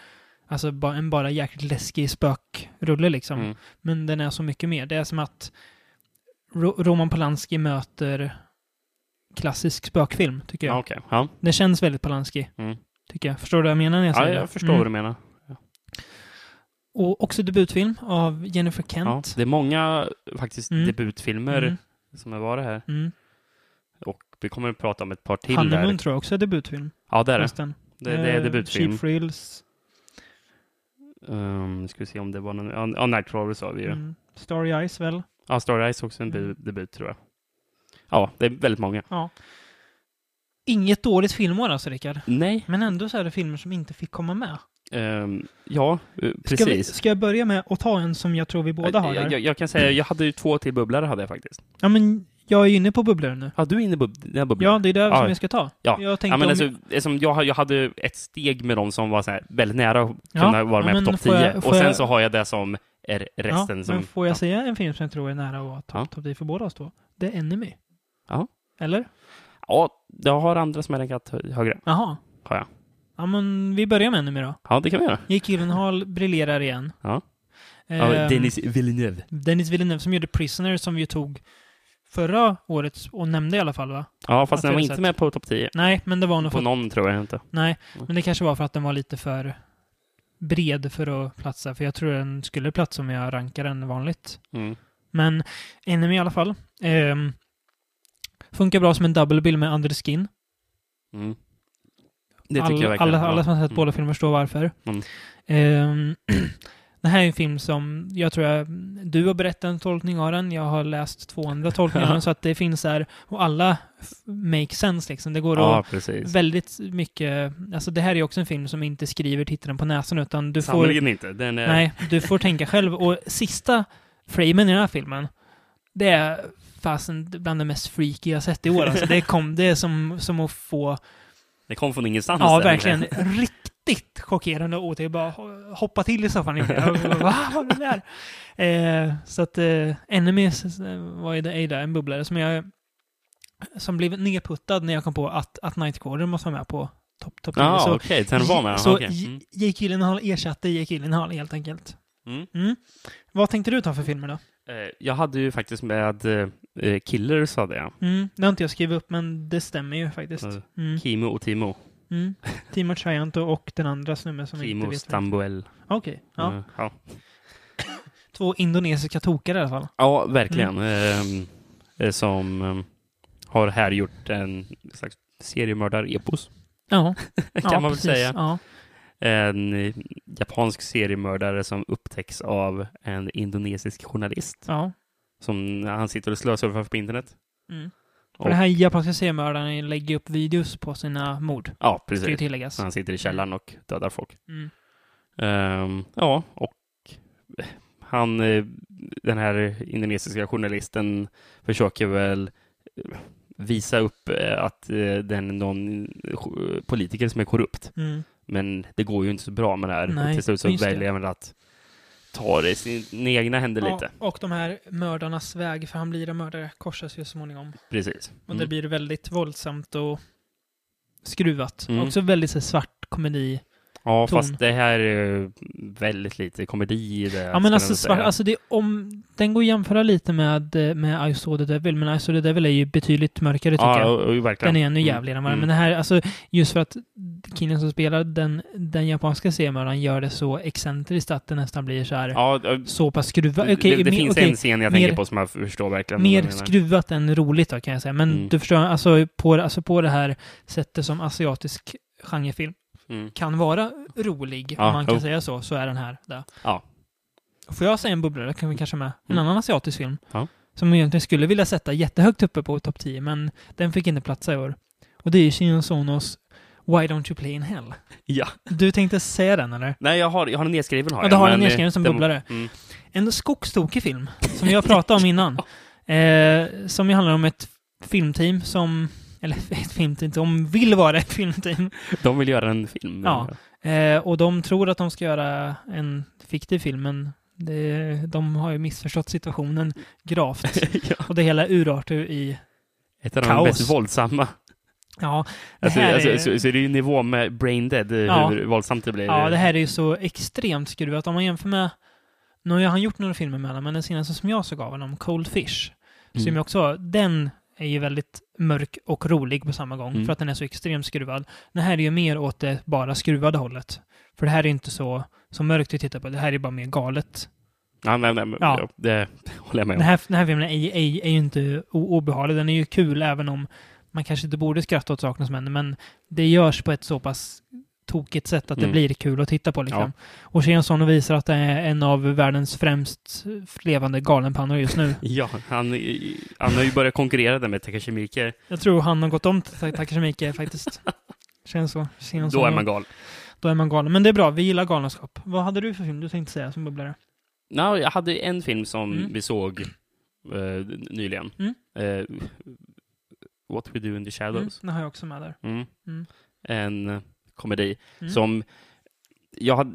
alltså bara, en bara jäkligt läskig spökrulle liksom. Mm. Men den är så mycket mer. Det är som att Ro- Roman Polanski möter klassisk spökfilm, tycker jag. Ja, okej. Ja. Det känns väldigt Polanski, Mm. tycker jag. Förstår du vad jag menar när jag ja, säger det? jag förstår Mm. vad du menar. Och också debutfilm av Jennifer Ja, Kent. det är många faktiskt Mm. debutfilmer Mm. som har varit här. Mm. Och vi kommer att prata om ett par till Honeymoon där. tror jag också är debutfilm. Ja, det är det. Det, det är Eh, debutfilm. Cheap Thrills. Um, ska vi se om det var någon... Ja, Nightcrawler sa vi ju. Mm. Starry Eyes väl? Ja, Starry Eyes också en Mm. de- debut tror jag. Ja, det är väldigt många. Ja. Inget dåligt filmår alltså, Rickard. Nej, Men ändå så är det filmer som inte fick komma med. ehm, ja, eh, Ska, vi, precis. ska jag börja med att ta en som jag tror vi båda har jag, jag, jag kan säga, jag hade ju två till bubblare hade jag faktiskt. Ja, men jag är ju inne på bubblor nu. Ja, du är inne på dina bubblor. Ja, det är det Ja. som jag ska ta. Ja. Jag tänkte Ja, men alltså, eftersom jag, jag hade ett steg med dem som var så här väldigt nära att Ja, kunna vara ja, med men på topp får jag- 10. får Och sen jag- så har jag det som är resten ja, som... men får jag ja. säga en film som jag tror är nära att vara Ja. topp top 10 för båda oss två? Det är Enemy. Ja. Eller? Ja, jag har andra som är rankat hö- högre. Jaha. Har jag. Ja, men vi börjar med Enemy då. Ja, det kan vi göra. Jake Gyllenhaal briljerar igen. Ja. Ja, Ehm, Denis Villeneuve. Dennis Villeneuve som gjorde Prisoner som vi tog förra året och nämnde i alla fall va? Ja, fast den var inte sätt. med på topp 10. Nej, men det var nog På för... någon tror jag inte. Nej, Mm. men det kanske var för att den var lite för bred för att platsa. För jag tror den skulle platsa om jag rankar den vanligt. Mm. Men Enemy i alla fall. Ehm, funkar bra som en double bill med Under Skin. Mm. Det tycker alla, jag verkligen. alla, alla som har sett Mm. båda filmer förstår varför. Mm. Ehm, Det här är en film som jag tror jag, du har berättat en tolkning av den, jag har läst två andra tolkningar av den, så att det finns där, och alla make sense liksom. Det går Ja, att precis. väldigt mycket, alltså det här är också en film som inte skriver tittaren på näsan, utan du får, Sannerligen inte. Den är... nej, du får tänka själv. Och sista framen i den här filmen, det är fasen bland det mest freaky jag sett i år. Alltså det, kom, det är som, som att få Det kom från ingenstans. Ja, verkligen. Riktigt chockerande och jag bara ho- hoppa till i soffan. jag. Bara, Va? Vad det där? Eh, så att eh, Enemies eh, var ju det, där, en bubblare som jag som blev nedputtad när jag kom på att, att Nightcrawler måste vara med på topp top 10. Ja, så okej. Den var med. så okej. Mm. Jake Gyllenhaal ersatte Jake Gyllenhaal helt enkelt. Mm. Mm. Vad tänkte du ta för filmer då? Eh, Jag hade ju faktiskt med eh, Killers, hade jag. Mm, det har inte jag skrivit upp, men det stämmer ju faktiskt. Mm. Mm. Kimo och Timo. Mm. Timo Trianto och den andra snubben som vi inte vet. Stambuel. Okej, ja. Eh, ja. Två indonesiska tokar i alla fall. Ja, verkligen. Mm. Ehm, eh, som ehm, har här gjort en slags seriemördar-epos, Ja, kan ja, man väl precis. säga. Ja. En eh, japansk seriemördare som upptäcks av en indonesisk journalist. ja. Som han sitter och slösurfar på internet. Mm. Och- den här japanska seriemördaren lägger upp videos på sina mord. Ja, Ska precis. tilläggas. Så han sitter i källaren och dödar folk. Mm. Ehm, ja, och han, eh, den här indonesiska journalisten försöker väl eh, visa upp eh, att den är någon politiker som är korrupt. Mm. Men det går ju inte så bra med det här. Nej, och till slut så det. väljer han väl att ta det i sina egna händer Ja, lite. och de här mördarnas väg, för han blir en mördare, korsas ju så småningom. Precis. Och Mm. det blir väldigt våldsamt och skruvat. Mm. Också väldigt så, svart komedi. Ja, ton. fast det här är väldigt lite komedi i det. Ja, men alltså, svart, alltså det, om, den går att jämföra lite med, eh, med I saw the devil, men I saw the devil är ju betydligt mörkare tycker ja, jag. och, och, verkligen. Den är ännu Mm, jävligare än vad mm. Men det här, alltså, just för att killen som spelar den, den japanska seriemördaren gör det så excentriskt att det nästan blir så här, Ja, ja, så pass skruvat. det, Okej, det, det mer- finns okej, en scen jag mer- tänker på som jag förstår verkligen. Mer skruvat än roligt då, kan jag säga. Men Mm. du förstår, alltså på, alltså på det här sättet som asiatisk genrefilm Mm. kan vara rolig, Ja, om man kan jo. säga så, så är den här det. Ja. Får jag säga en bubblare, kan vi kanske med. En Mm. annan asiatisk film. Ja. Som jag egentligen skulle vilja sätta jättehögt uppe på topp 10, men den fick inte platsa i år. Och det är ju Shion Sonos Why Don't You Play In Hell. Ja. Du tänkte säga den, eller? Nej, jag har, jag har den nedskriven. Har Ja, jag, du har den men, nedskriven eh, som den- bubblare. Mm. En skogstokig film, som har pratat om innan. Eh, som ju handlar om ett filmteam som, eller ett filmteam, som vill vara ett filmteam. De vill göra en film. Ja. Eh, och de tror att de ska göra en fiktiv film, men det, de har ju missförstått situationen gravt. ja. Och det hela urartar i, Ett av de Kaos. mest våldsamma. ja, det Alltså, här alltså, är, så, så är det ju nivå med Brain Dead, eh, Ja. hur våldsamt det blir. ja, det här är ju så extremt skruvat. Om man jämför med, nu har han gjort några filmer med honom, men den senaste som jag såg av honom, Cold Fish, som Mm. jag också, den är ju väldigt mörk och rolig på samma gång, Mm. för att den är så extremt skruvad. Den här är ju mer åt det bara skruvade hållet. För det här är inte så, så mörkt vi tittar på, det här är bara mer galet. Ja, nej, nej, Ja. det håller jag med Den om. här, den här filmen är, är, är ju inte obehaglig, den är ju kul även om man kanske inte borde skratta åt sakerna som händer, men det görs på ett så pass tokigt sätt att det Mm. blir kul att titta på. Liksom. Och Shion visar att det är en av världens främst levande galenpannor just nu. Ja, han, han har ju börjat konkurrera där med Takashi Miike. Jag tror han har gått om Takashi Miike faktiskt. Känns så. Shion Då är man galen. Då är man galen. Men det är bra, vi gillar galenskap. Vad hade du för film du tänkte säga som bubblare? No, jag hade en film som Mm. vi såg eh, nyligen. Mm. Eh, What We Do In The Mm, Shadows. den har jag också med där. Mm. Mm. En komedi Mm. som jag, hade,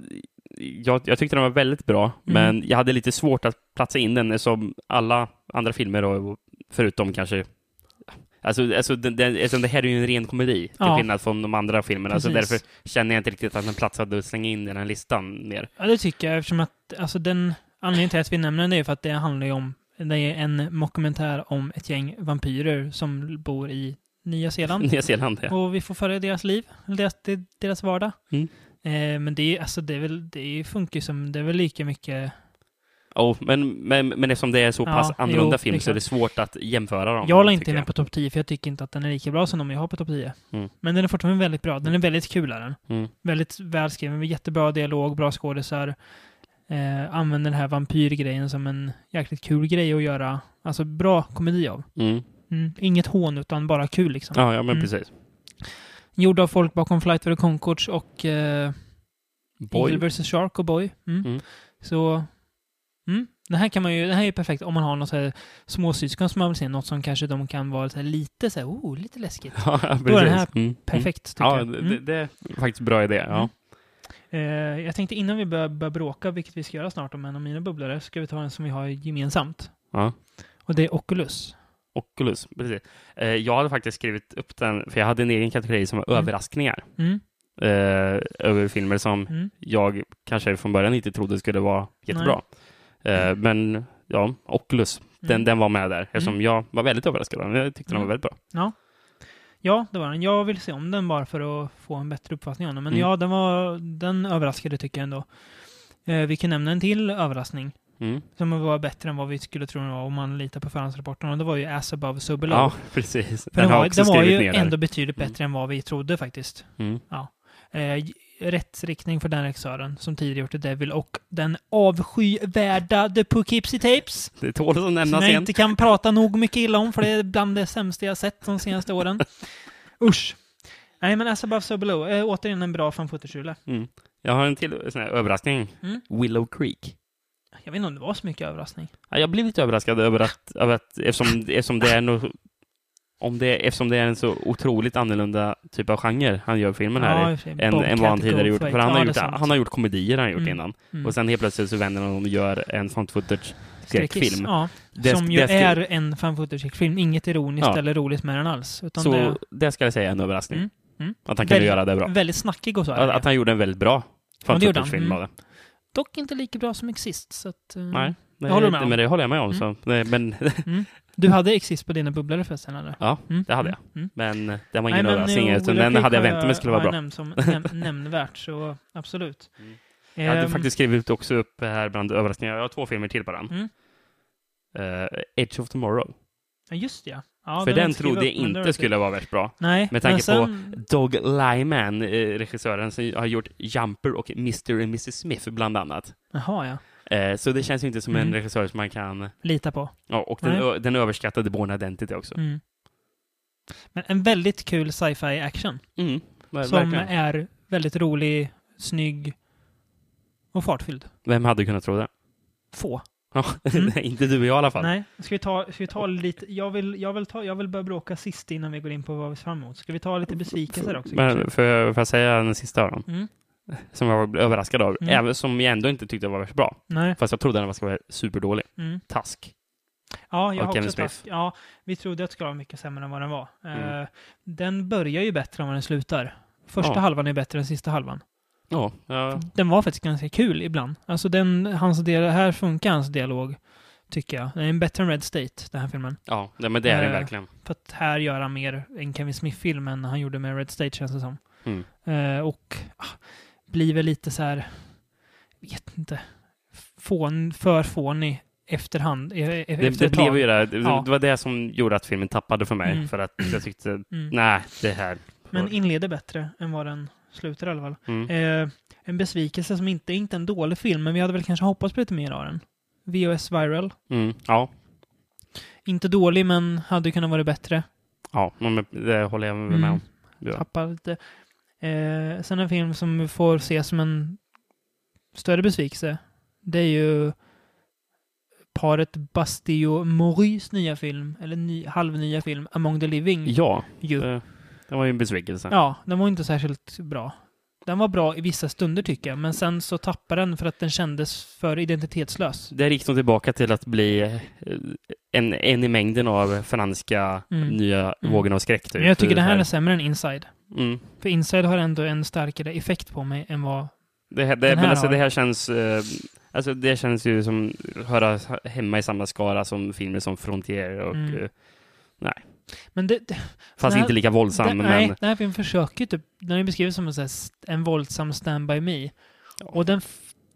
jag, jag tyckte den var väldigt bra, Mm. men jag hade lite svårt att platsa in den som alla andra filmer, och, förutom kanske Alltså, alltså den, den, det här är ju en ren komedi, till Ja. skillnad från de andra filmerna, så Precis. därför känner jag inte riktigt att den platsade att slänga in i den här listan mer. Ja, det tycker jag eftersom att alltså den anledningen till att vi nämner den är för att det handlar ju om det är en mockumentär om ett gäng vampyrer som bor i Nya Zeeland. Nya Zeeland, ja. Och vi får följa deras liv, deras, deras vardag. Mm. Eh, men det är alltså det är väl, det funkar ju som, det är väl lika mycket Oh, men, men, men eftersom det är så Ja, pass jo, annorlunda är film så är det svårt att jämföra dem. Jag la inte in den på topp 10 för jag tycker inte att den är lika bra som de jag har på topp 10. Mm. Men den är fortfarande väldigt bra. Den är väldigt kul är den. Mm. Väldigt välskriven, med jättebra dialog, bra skådisar. eh, använder den här vampyrgrejen som en jäkligt kul grej att göra. Alltså bra komedi av. Mm. Mm. Inget hån, utan bara kul liksom. Ja, ja, men Mm. precis. Gjord av folk bakom Flight for the Conchords och eh, Boy. Eagle vs. Shark och Boy. Mm. Mm. Så... Mm. Det här kan man ju, det här är perfekt om man har något så här småsyskon som man vill se, något som kanske de kan vara så lite så här, oh, lite läskigt. Ja, precis. Då är den här Mm. Perfekt, tycker Ja, Mm. det, det är faktiskt en bra idé. Ja. Eh, jag tänkte innan vi börjar, börjar bråka, vilket vi ska göra snart om en av mina bubblare, ska vi ta en som vi har gemensamt. ja. Och det är Oculus. Oculus, precis. Eh, jag hade faktiskt skrivit upp den, för jag hade en egen kategori som var Mm. överraskningar. Mm. Eh, över filmer som Mm. jag kanske från början inte trodde skulle vara jättebra. Eh, men ja, Oculus, den, Mm. den var med där eftersom Mm. jag var väldigt överraskad av den. Jag tyckte den Mm. var väldigt bra. Ja, det var den. Jag vill se om den bara för att få en bättre uppfattning om den. Men Mm. ja, den, var, den överraskade tycker jag ändå. Eh, vi kan nämna en till överraskning Mm. som var bättre än vad vi skulle tro den var om man litar på förhandsrapporterna. Och det var ju As above, so below. Ja, precis. Den, har var, jag den var ju ändå betydligt Mm. bättre än vad vi trodde faktiskt. Mm. Eh, rätt riktning för den regissören som tidigare gjort The Devil och den avskyvärda The Poughkeepsie Tapes. Det tål att Som nämnas jag igen. inte kan prata nog mycket illa om för det är bland det sämsta jag sett de senaste åren. Usch. Nej men As above so below, eh, återigen en bra fan footage-rulle. Mm. Jag har en till sån här överraskning. Mm. Willow Creek. Jag vet inte om det var så mycket överraskning. Ja, jag blev lite överraskad över att, över att eftersom, eftersom det är no, om det, eftersom det är en så otroligt annorlunda typ av genre han gör filmen här för sig. än, vad han tidigare gjort. För han, Ja, har gjort, han har gjort komedier han gjort Mm. innan. Mm. Och sen helt plötsligt så vänder han och gör en found footage skräckfilm. Ja, Det- som ju det är en fan footage-film. Inget ironiskt Ja. eller roligt med den alls. Så det det ska jag säga är en överraskning. Mm. Mm. Att han kunde göra det bra. väldigt snackig och så. Att, att han gjorde en väldigt bra found footage-film Mm. av det. Dock inte lika bra som Exist. Så att, eh, Nej, det, Jag håller med om. men det håller jag med om. Mm. Så, nej, men, Du hade Exist på dina bubblor förresten eller? ja, Mm. det hade Mm. Mm. men det var ingen överraskning. eh, Utan den hade jag väntat mig skulle vara bra. jag nämnt som näm- nämnvärt, så absolut. Mm. Jag hade Ehm, faktiskt skrivit också upp här bland överraskningar. Jag har två filmer till på den. Mm. Eh, Edge of Tomorrow. Ja, just det, ja. För den skrivit trodde jag det inte skulle vara värst bra. Nej, med tanke sen, Doug Lyman, eh, regissören, som har gjort Jumper och Mr. and Mrs. Smith bland annat. Jaha, ja. Eh, så det känns ju inte som Mm. en regissör som man kan... Lita på. Ja, och den, ö- den överskattade Born Identity också. Mm. Men en väldigt kul sci-fi action. Mm, Som är väldigt rolig, snygg och fartfylld. Vem hade kunnat tro det? Få. Ja, Mm. inte du och jag i alla fall. Nej, ska vi ta, ska vi ta lite... Jag vill, jag, vill ta, jag vill börja bråka sist innan vi går in på vad vi ser fram emot. Ska vi ta lite besvikelser också? Men kanske? jag, får jag säga den sista då? Mm. Som jag var överraskad av. Mm. Även som jag ändå inte tyckte var värst bra. Nej. Fast jag trodde den skulle vara superdålig. Mm. Task. Ja, jag har också Smith. task. Ja, vi trodde att det skulle vara mycket sämre än vad den var. Mm. Eh, den börjar ju bättre än vad den slutar. Första Ja. halvan är bättre än sista halvan. Ja, ja. Den var faktiskt ganska kul ibland. Alltså den, hans del, här funkar hans dialog, tycker jag. Den är bättre än Red State, den här filmen. ja nej, men det är den Eh, verkligen. För att här gör han mer en Kevin Smith-film än han gjorde med Red State, känns det som. Mm. Eh, och ah, blir väl lite så här, vet inte, fån, för fånig efterhand. e- e- Det, efter det blev ju det. Det, Ja. det var det som gjorde att filmen tappade för mig. Mm. För att jag tyckte, Mm. nej, det här. Men inleder bättre än vad den slutar i alla fall. Mm. Eh, en besvikelse som inte, inte en dålig film, men vi hade väl kanske hoppats på lite mer av den. VOS Viral. Mm. Ja, Inte dålig, men hade kunnat vara bättre. ja, det håller jag med Mm. om. Ja. Tappar lite. Eh, sen en film som vi får se som en större besvikelse. Det är ju paret Bastille Morys nya film, eller ny, halvnya film, Among the Living. Ja, ju. det, det var ju en besvikelse. Ja, den var inte särskilt bra. Den var bra i vissa stunder tycker jag, men sen så tappade den för att den kändes för identitetslös. Där gick de tillbaka till att bli eh, en, en i mängden av franska Mm. nya Mm. vågen av skräck. Typ. Men jag tycker det här är sämre än Inside. Mm. För Inside har ändå en starkare effekt på mig än vad... Det, här, det, Den men här alltså, har- det här känns... Eh, alltså det känns ju som höra hemma i samma skara som filmer som Frontier och... Mm. Eh, Men det, det, fast här- inte lika våldsam, den, men... Nej, den här filmen försöker typ... Den är beskriven som en, så här, en våldsam Stand By Me. Och den,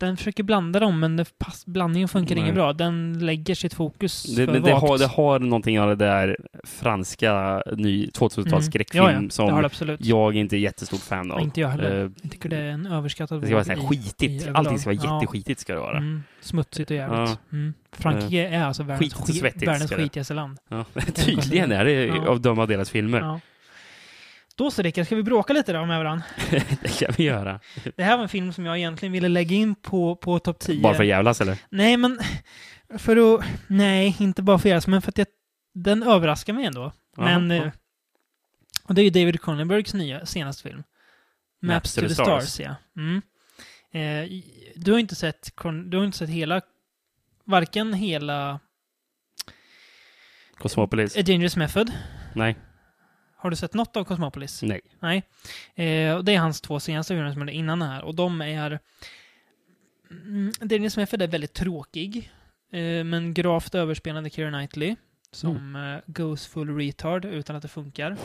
den försöker blanda dem, men det pass, blandningen funkar Nej. inget bra. Den lägger sitt fokus Det, för det, det, har, det har någonting av det där franska ny 2000-tals skräckfilm Mm. ja, ja, det som det absolut. jag inte är jättestort fan av. Inte jag heller. Eh, Jag tycker det är en överskattad det ska vara så här skitigt. i. Allting ska vara jätteskitigt ska det vara. Mm, smutsigt och jävligt. Mm. Frankrike är alltså världens, skit, världens det. skitigaste land. Ja. Tydligen är det av döma av deras filmer. Då så Rickard, ska vi bråka lite då med varandra? det kan vi göra. Det här var en film som jag egentligen ville lägga in på, på topp 10. Bara för att jävlas eller? Nej, men för att... Nej, inte bara för att jävlas, men för att jag, den överraskar mig ändå. Men... Jaha. eh, Och det är ju David Cronenbergs nya senaste film. Maps, to the Stars, ja. Mm. Eh, du har inte sett, du har inte sett hela, varken hela Cosmopolis? A Dangerous Method. Nej. Har du sett något av Cosmopolis? Nej. Nej. Eh, och det är hans två senaste filmer som är innan det här. Och de är... Mm, Dangerous Method är väldigt tråkig. Eh, men gravt överspelande Keira Knightley. Som eh, goes full retard utan att det funkar.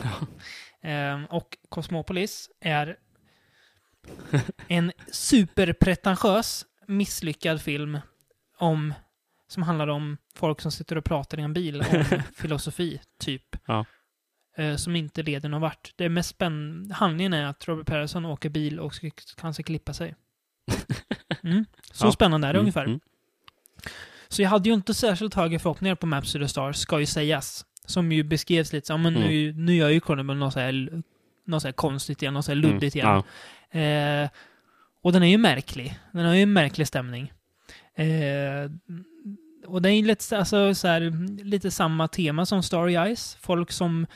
Eh, och Cosmopolis är en superpretentiös, misslyckad film om som handlar om folk som sitter och pratar i en bil om filosofi, typ. Ja. Eh, som inte leder någon vart. Det mest spännande handlingen är att Robert Pattinson åker bil och ska, ska klippa sig. Mm. Så Ja. spännande är det Mm, ungefär. mm. Så jag hade ju inte särskilt höga förhoppningar på Maps to the Stars, ska ju sägas. Som ju beskrevs lite så, ja, men nu, nu gör ju Cronenberg något så här, något så här konstigt igen, något så här luddigt igen. Mm. Ja. Eh, och den är ju märklig. Den har ju en märklig stämning. Eh, och det är ju lite, alltså, så här, lite samma tema som Starry Eyes. Folk som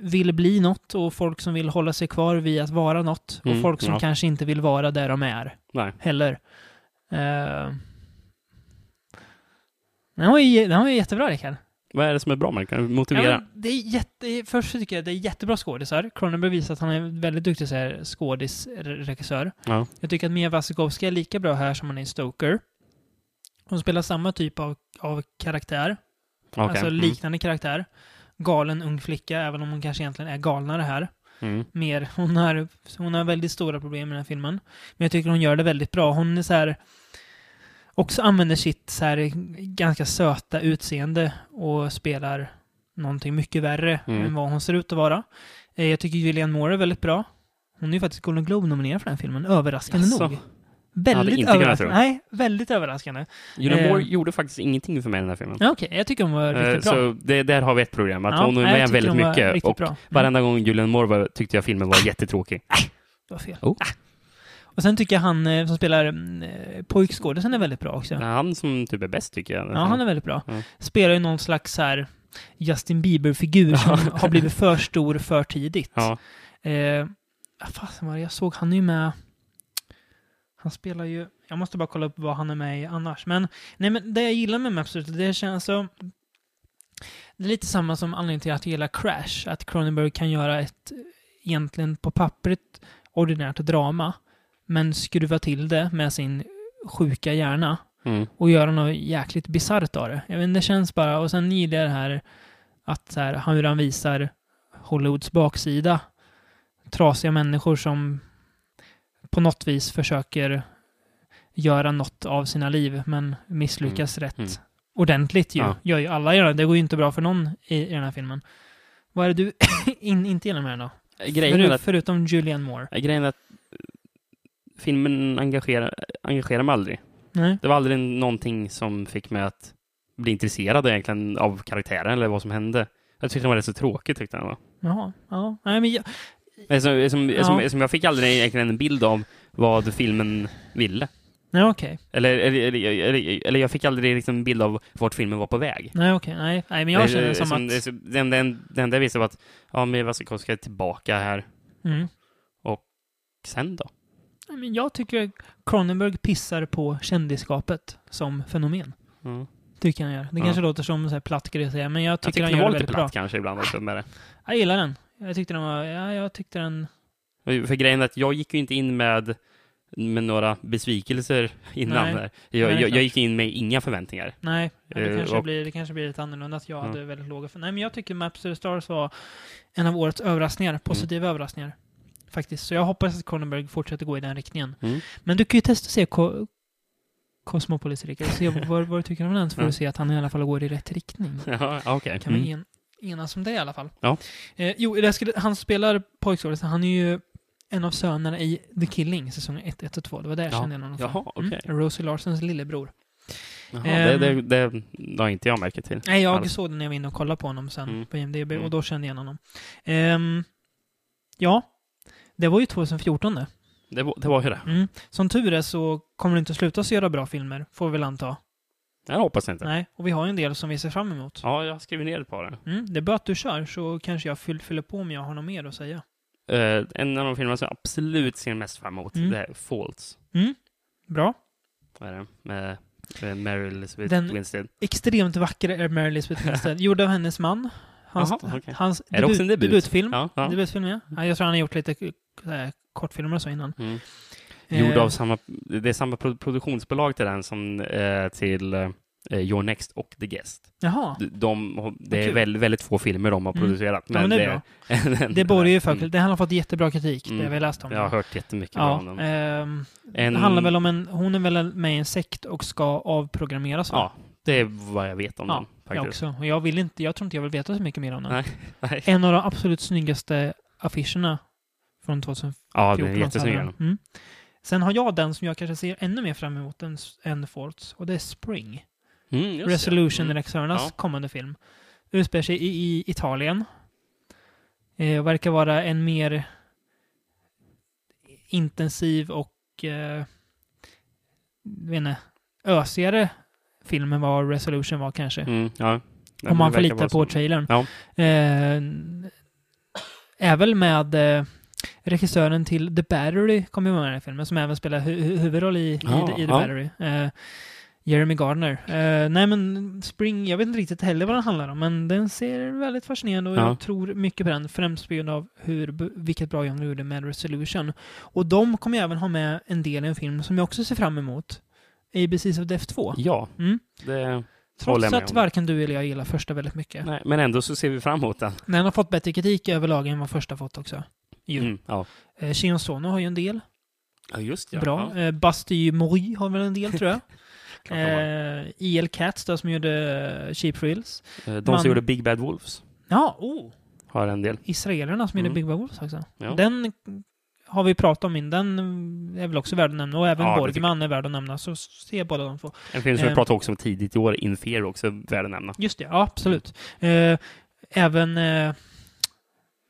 vill bli något och folk som vill hålla sig kvar vid att vara något. Och Mm, folk som ja. kanske inte vill vara där de är Nej. heller. Eh, den var ju, den var ju jättebra, Rickard. Vad är det som är bra med? Kan du Ja, motivera? men det är jätte, först tycker jag det är jättebra skådisar. Cronenberg visar att han är en väldigt duktig skådisregissör. Ja. Jag tycker att Mia Wasikowska är lika bra här som hon är i Stoker. Hon spelar samma typ av, av karaktär. Okej. Alltså Mm. liknande karaktär. Galen ung flicka, även om hon kanske egentligen är galnare här. Mm. Mer, hon har, hon har väldigt stora problem med den här filmen. Men jag tycker hon gör det väldigt bra. Hon är så här... Också använder sitt så här ganska söta utseende och spelar någonting mycket värre Mm. än vad hon ser ut att vara. Eh, Jag tycker Julianne Moore är väldigt bra. Hon är ju faktiskt Golden Globe-nominerad för den filmen, överraskande Jaså? nog. Väldigt överraskande. Nej, väldigt överraskande. Julian Eh. Moore gjorde faktiskt ingenting för mig i den här filmen. Ja, Okej, jag tycker hon var Eh, riktigt bra. Så det, där har vi ett problem. Att Ja, hon är med väldigt mycket. Och bra. Mm. varenda gång Julian Moore var, tyckte jag filmen var jättetråkig. Det var fel. Oh. Och sen tycker jag han eh, som spelar eh, pojkskådisen är väldigt bra också. Han som typ är bäst tycker jag. Ja, han är väldigt bra. Ja. Spelar ju någon slags här Justin Bieber-figur som har blivit för stor för tidigt. Ja. Eh, vad fasen var det jag såg? Han är ju med... Han spelar ju... Jag måste bara kolla upp vad han är med i annars. Men, nej, men det jag gillar med Maps, det känns så... Det är lite samma som anledningen till att jag gillar Crash. Att Cronenberg kan göra ett, egentligen på pappret, ordinärt drama. Men skruva till det med sin sjuka hjärna Mm. och göra något jäkligt bisarrt av det. Jag vet, det känns bara, och sen gillar jag det här att så här, hur han visar Hollywoods baksida. Trasiga människor som på något vis försöker göra något av sina liv, men misslyckas rätt Mm. ordentligt ju. Ja. Gör ju alla gör det. Det går ju inte bra för någon i, i den här filmen. Vad är det du in, inte gillar med den då? Grejen är Förut, att, förutom Julianne Moore. grejen är att filmen engagerar, engagerar mig aldrig. Nej. Det var aldrig någonting som fick mig att bli intresserad egentligen av karaktären eller vad som hände. Jag tyckte den var rätt så tråkig tyckte jag. Jaha. Ja. Nej, men jag, Som, som, Ja. som, som jag fick aldrig egentligen en bild av vad filmen ville. nej, okej. Eller, eller, eller, eller, eller jag fick aldrig liksom en bild av vart filmen var på väg. Nej, okej. Nej. nej, men jag känner Det- som som- att... det- Den, den, den enda jag visste var att ja, Mia Wasikowska är tillbaka här. Mm. Sen då? Nej, Men jag tycker Cronenberg pissar på kändisskapet som fenomen. Ja. Tycker han gör. Det kanske låter som så här platt grej att säga, men jag Jag tycker, tyckte han den gör var det lite väldigt platt bra. kanske ibland också med det. Jag gillar den. Jag tyckte den var... Ja, jag tyckte den... För grejen är att jag gick ju inte in med, med några besvikelser innan. Nej. Jag, jag, jag gick in med inga förväntningar. Nej, ja, det, Eh, kanske och- blir, det kanske blir lite annorlunda att jag Ja. hade väldigt låga... För, nej, men jag tycker Maps to the Stars var en av årets överraskningar. Positiva Mm. överraskningar. Faktiskt. Så jag hoppas att Cronenberg fortsätter gå i den riktningen. Mm. Men du kan ju testa att se Ko- Cosmopolis, Rickard. Se vad, vad du tycker om den, så får du se att han i alla fall går i rätt riktning. Ja, okej. Kan vi Mm. en, enas om det i alla fall? Ja. Eh, jo, skulle, han spelar pojkskådisen. Han är ju en av sönerna i The Killing, säsong 1, 1 och 2. Det var där jag Ja. kände honom Jaha, från. okej. Mm, Rosie Larsons lillebror. Jaha, Ehm. det, det, har inte jag märkt till. Nej, jag Alls. såg den när jag var inne och kollade på honom sen Mm. på IMDB Mm. och då kände jag igen honom. Ehm, ja, det var ju 2014 det. Det, var- det var ju det. Mm. Som tur är så kommer det inte att sluta så göra bra filmer, får vi väl anta. Jag hoppas inte. Nej, och vi har en del som vi ser fram emot. Ja, jag har skrivit ner ett par. Mm, det är bra att du kör, så kanske jag fyll, fyller på om jag har något mer att säga. Uh, en av de filmer som jag absolut ser mest fram emot, Mm. det är Faults. Mm, bra. Vad är det? Med, med Mary Elizabeth Den- Winstead. Extremt vacker är Mary Elizabeth Winstead, gjord av hennes man. Hans, Jaha, okej. hans Är en debut? debutfilm. Ja, ja. Debutfilm, ja. ja. Jag tror han har gjort lite äh, kortfilmer och så innan. Mm. Gjord Eh, av samma, det är samma pro- produktionsbolag till den som eh, till eh, Your Next och The Guest. Jaha. De, de, det är väldigt, väldigt få filmer de har Mm. producerat. Ja, men det är bra. Det borgar ju för... Mm. Det han har fått jättebra kritik, Mm. det har vi läst om. Jag har hört jättemycket bra ja, om dem. ehm, En- Det handlar väl om en... Hon är väl med i en sekt och ska avprogrammeras, va? Ja, det är vad jag vet om Ja. Jag Faktiskt. också. Och jag vill inte... Jag tror inte jag vill veta så mycket mer om den. Nej. Nej. En av de absolut snyggaste affischerna från 2014. Ja, den är jättesnygg. den. Mm. Sen har jag den som jag kanske ser ännu mer fram emot än, än Faults, och det är Spring. Mm. Resolution, Mm. regissörernas Ja. kommande film. Utspelar sig i, i Italien. Eh, verkar vara en mer intensiv och eh, inte, ösigare film än vad Resolution var kanske. Mm, ja. Om man får lita på trailern. Ja. Eh, är väl med eh, regissören till The Battery, kommer ju vara med i den här filmen, som även spelar hu hu huvudroll i, Ja, i, i The ja. Battery. Eh, Jeremy Gardner. Eh, nej men Spring, jag vet inte riktigt heller vad den handlar om, men den ser väldigt fascinerande och Ja. jag tror mycket på den, främst på grund av hur, vilket bra jobb de gjorde med Resolution. Och de kommer även ha med en del i en film som jag också ser fram emot. ABCs of Death 2. Ja, Mm. det Trots att varken du eller jag gillar första väldigt mycket. Nej, men ändå så ser vi fram emot den. Den har fått bättre kritik överlag än vad första fått också. Ju. Mm, ja. Eh, Shion Sono har ju en del. ja, just ja. Bra. Ja, Eh, Basti Mori har väl en del, tror jag. eh, E.L. Katz då, som gjorde eh, Cheap Thrills. Eh, De man- som gjorde Big Bad Wolves Ja, oh! har en del. Israelerna som Mm. gjorde Big Bad Wolves också. Ja. Den har vi pratat om in. Den är väl också värd att nämna. Och även Ja, det Borgman är värd att nämna. Så ser båda de två. En film som vi Ehm. pratade också om tidigt i år, Infear, också värd att nämna. Just det, ja absolut. Eh, även... Eh,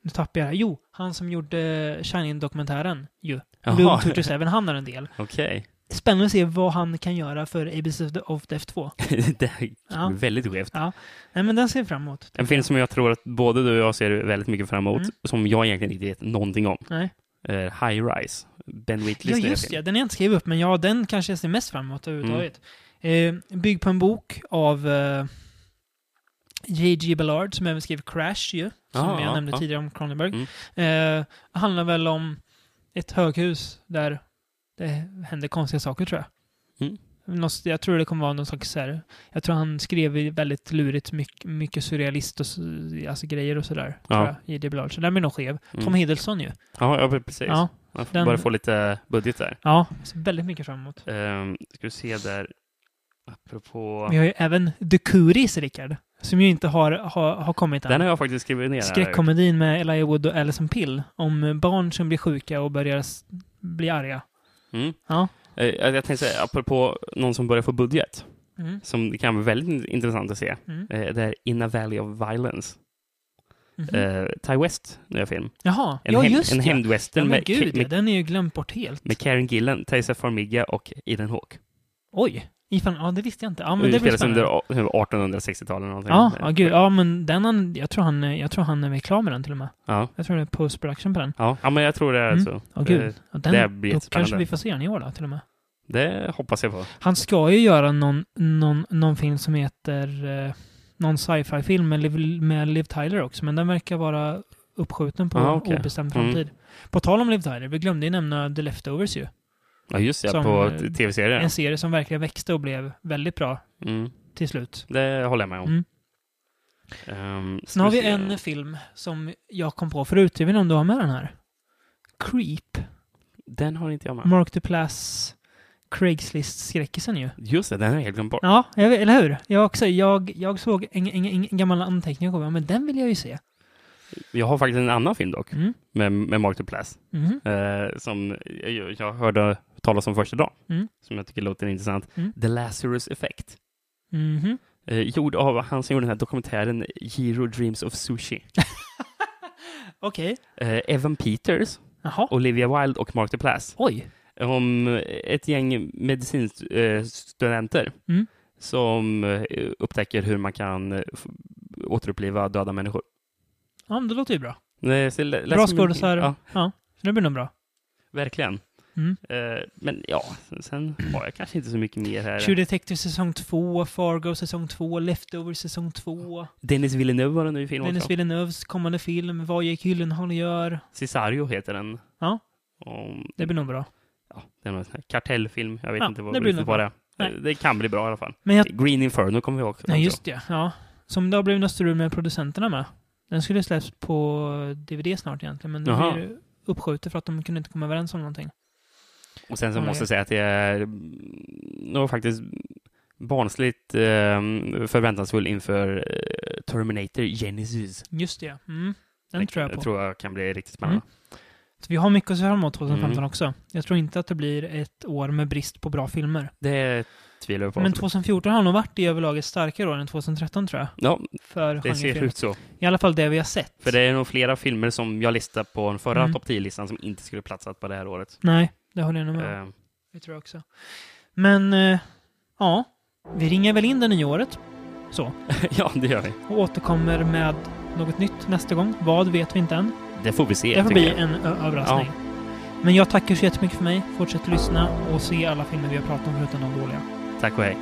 nu tappar jag det. Jo, han som gjorde Shining-dokumentären ju. Jaha, 227, han har en del. okej. Spännande att se vad han kan göra för ABC of Death 2. det är Ja. väldigt skevt. Ja. Nej, men den ser jag fram emot. En film som jag tror att både du och jag ser väldigt mycket fram emot, Mm. som jag egentligen inte vet någonting om. Nej. Eh, High Rise. Ben Ja, Whitleys nya just det. Den är jag inte skrivit upp, men ja, den kanske jag ser mest fram emot överhuvudtaget. Eh, byggd på en bok av eh, J.G. Ballard, som även skrev Crash ju, som Ah, jag ja, nämnde ja. tidigare om Cronenberg. Mm. Eh, handlar väl om ett höghus där det händer konstiga saker, tror jag. Mm. Något- Jag tror det kommer vara någon slags så här, Jag tror han skrev väldigt lurigt, mycket, mycket surrealist och alltså grejer och sådär. Ja. J.G. Ballard. Så den blir nog skev. Mm. Tom Hiddleston ju. Ja, ja, precis. Ja, Man får den- bara få lite budget där. ja, väldigt mycket fram emot. Um, ska vi se där. Apropå... Vi har ju även The Cooties, Rickard. Som ju inte har, har, har kommit än. Den har jag faktiskt skrivit ner. Skräckkomedin med Elijah Wood och Alison Pill. Om barn som blir sjuka och börjar bli arga. Mm. Ja. Eh, Jag tänkte säga, apropå någon som börjar få budget, Mm. som kan vara väldigt intressant att se. Mm. Eh, Det är In a Valley of Violence. Mhm. Eh, Ty West, nya film. Jaha, En, ja hem, just en hämndwestern Ja, men med, gud, med, den är ju glömt bort helt. med Karen Gillan, Taysa Farmiga och Ethan Hawke. Oj! Ifall, ja, det visste jag inte. Ja, men det blir utspelas under spännande. a- 1860-talet eller någonting. Ja, ja, gud. Ja, men den han, jag tror han, jag tror han är klar med den till och med. Ja. Jag tror det är post-production på den. Ja, ja, men jag tror det är Mm. så. Ja, gud. Det, Ja, den, det blir då kanske vi får se den i år då, till och med. det hoppas jag på. Han ska ju göra någon, någon, någon film som heter... Eh, någon sci-fi-film med, Liv- med Liv Tyler också, men den verkar vara uppskjuten på Ah, okej. obestämd Mm. framtid. På tal om Liv Tyler, vi glömde ju nämna The Leftovers ju. Ja, just det. Som, på eh, t- tv-serier. En serie som verkligen växte och blev väldigt bra Mm. till slut. Det håller jag med om. Mm. Ska Sen har vi se. en film som jag kom på förut. Jag vet inte om du har med den här. Creep. Den har inte jag med. Mark Duplass. Craigslist-skräckisen ju. Just det, den har jag helt glömt bort. Ja, jag, eller hur? Jag, också, jag, jag såg en, en, en gammal anteckning och kom, men den vill jag ju se. Jag har faktiskt en annan film dock, Mm. med, med Mark Duplass, Mhm. eh, som jag, jag hörde talas om första dagen, Mm. som jag tycker låter intressant. Mm. The Lazarus Effect. Mhm. Eh, gjord av han som gjorde den här dokumentären Giro Dreams of Sushi. Okej. Eh, Evan Peters, Jaha. Olivia Wilde och Mark Duplass. Oj. Om ett gäng medicinstudenter Mm. som eh, upptäcker hur man kan eh, återuppliva döda människor. Ja, men det låter ju bra. Nej, Bra skådisar. Ja, Ja. Så det blir nog bra. verkligen. Mm. Eh, men ja, sen har jag kanske inte så mycket mer här. True Detective säsong 2, Fargo säsong 2, Leftover säsong 2, Dennis Villeneuve har en ny film Dennis också. Villeneuves kommande film, Vad Jake Gyllenhaal gör. Cesario heter den. Ja. Om, Det blir nog bra. ja, det är någon sån här kartellfilm. Jag vet Ja, inte vad det blir nog vad bra. Nej. Det kan bli bra i alla fall. Men jag... Green Inferno kommer vi också. Nej, just det. Ja. Som det har blivit något strul med producenterna med. Den skulle släppas på DVD snart egentligen, men det blir uppskjutet för att de kunde inte komma överens om någonting. Och sen så måste det- jag säga att jag är mm, nog faktiskt barnsligt eh, förväntansfull inför eh, Terminator Genesis. Just det. Mm. Den Det tror jag på. tror jag kan bli riktigt spännande. Så vi har mycket att se fram emot 2015 Mm. också. Jag tror inte att det blir ett år med brist på bra filmer. Det tvivlar jag på. Men 2014 har nog varit i överlag ett starkare år än 2013 tror jag. ja, För det ser ut så. I alla fall det vi har sett. För det är nog flera filmer som jag listade på den förra Mm. topp 10-listan som inte skulle platsat på det här året. Nej, det håller jag nog med om. Eh, Det tror jag också. Men, eh, ja. Vi ringer väl in det nya året. Så. ja, det gör vi. Och återkommer med något nytt nästa gång. Vad vet vi inte än. Det får vi se. Det får bli jag. en överraskning. Men jag tackar så jättemycket för mig. Fortsätt lyssna och se alla filmer vi har pratat om förutom de dåliga. Tack och hej.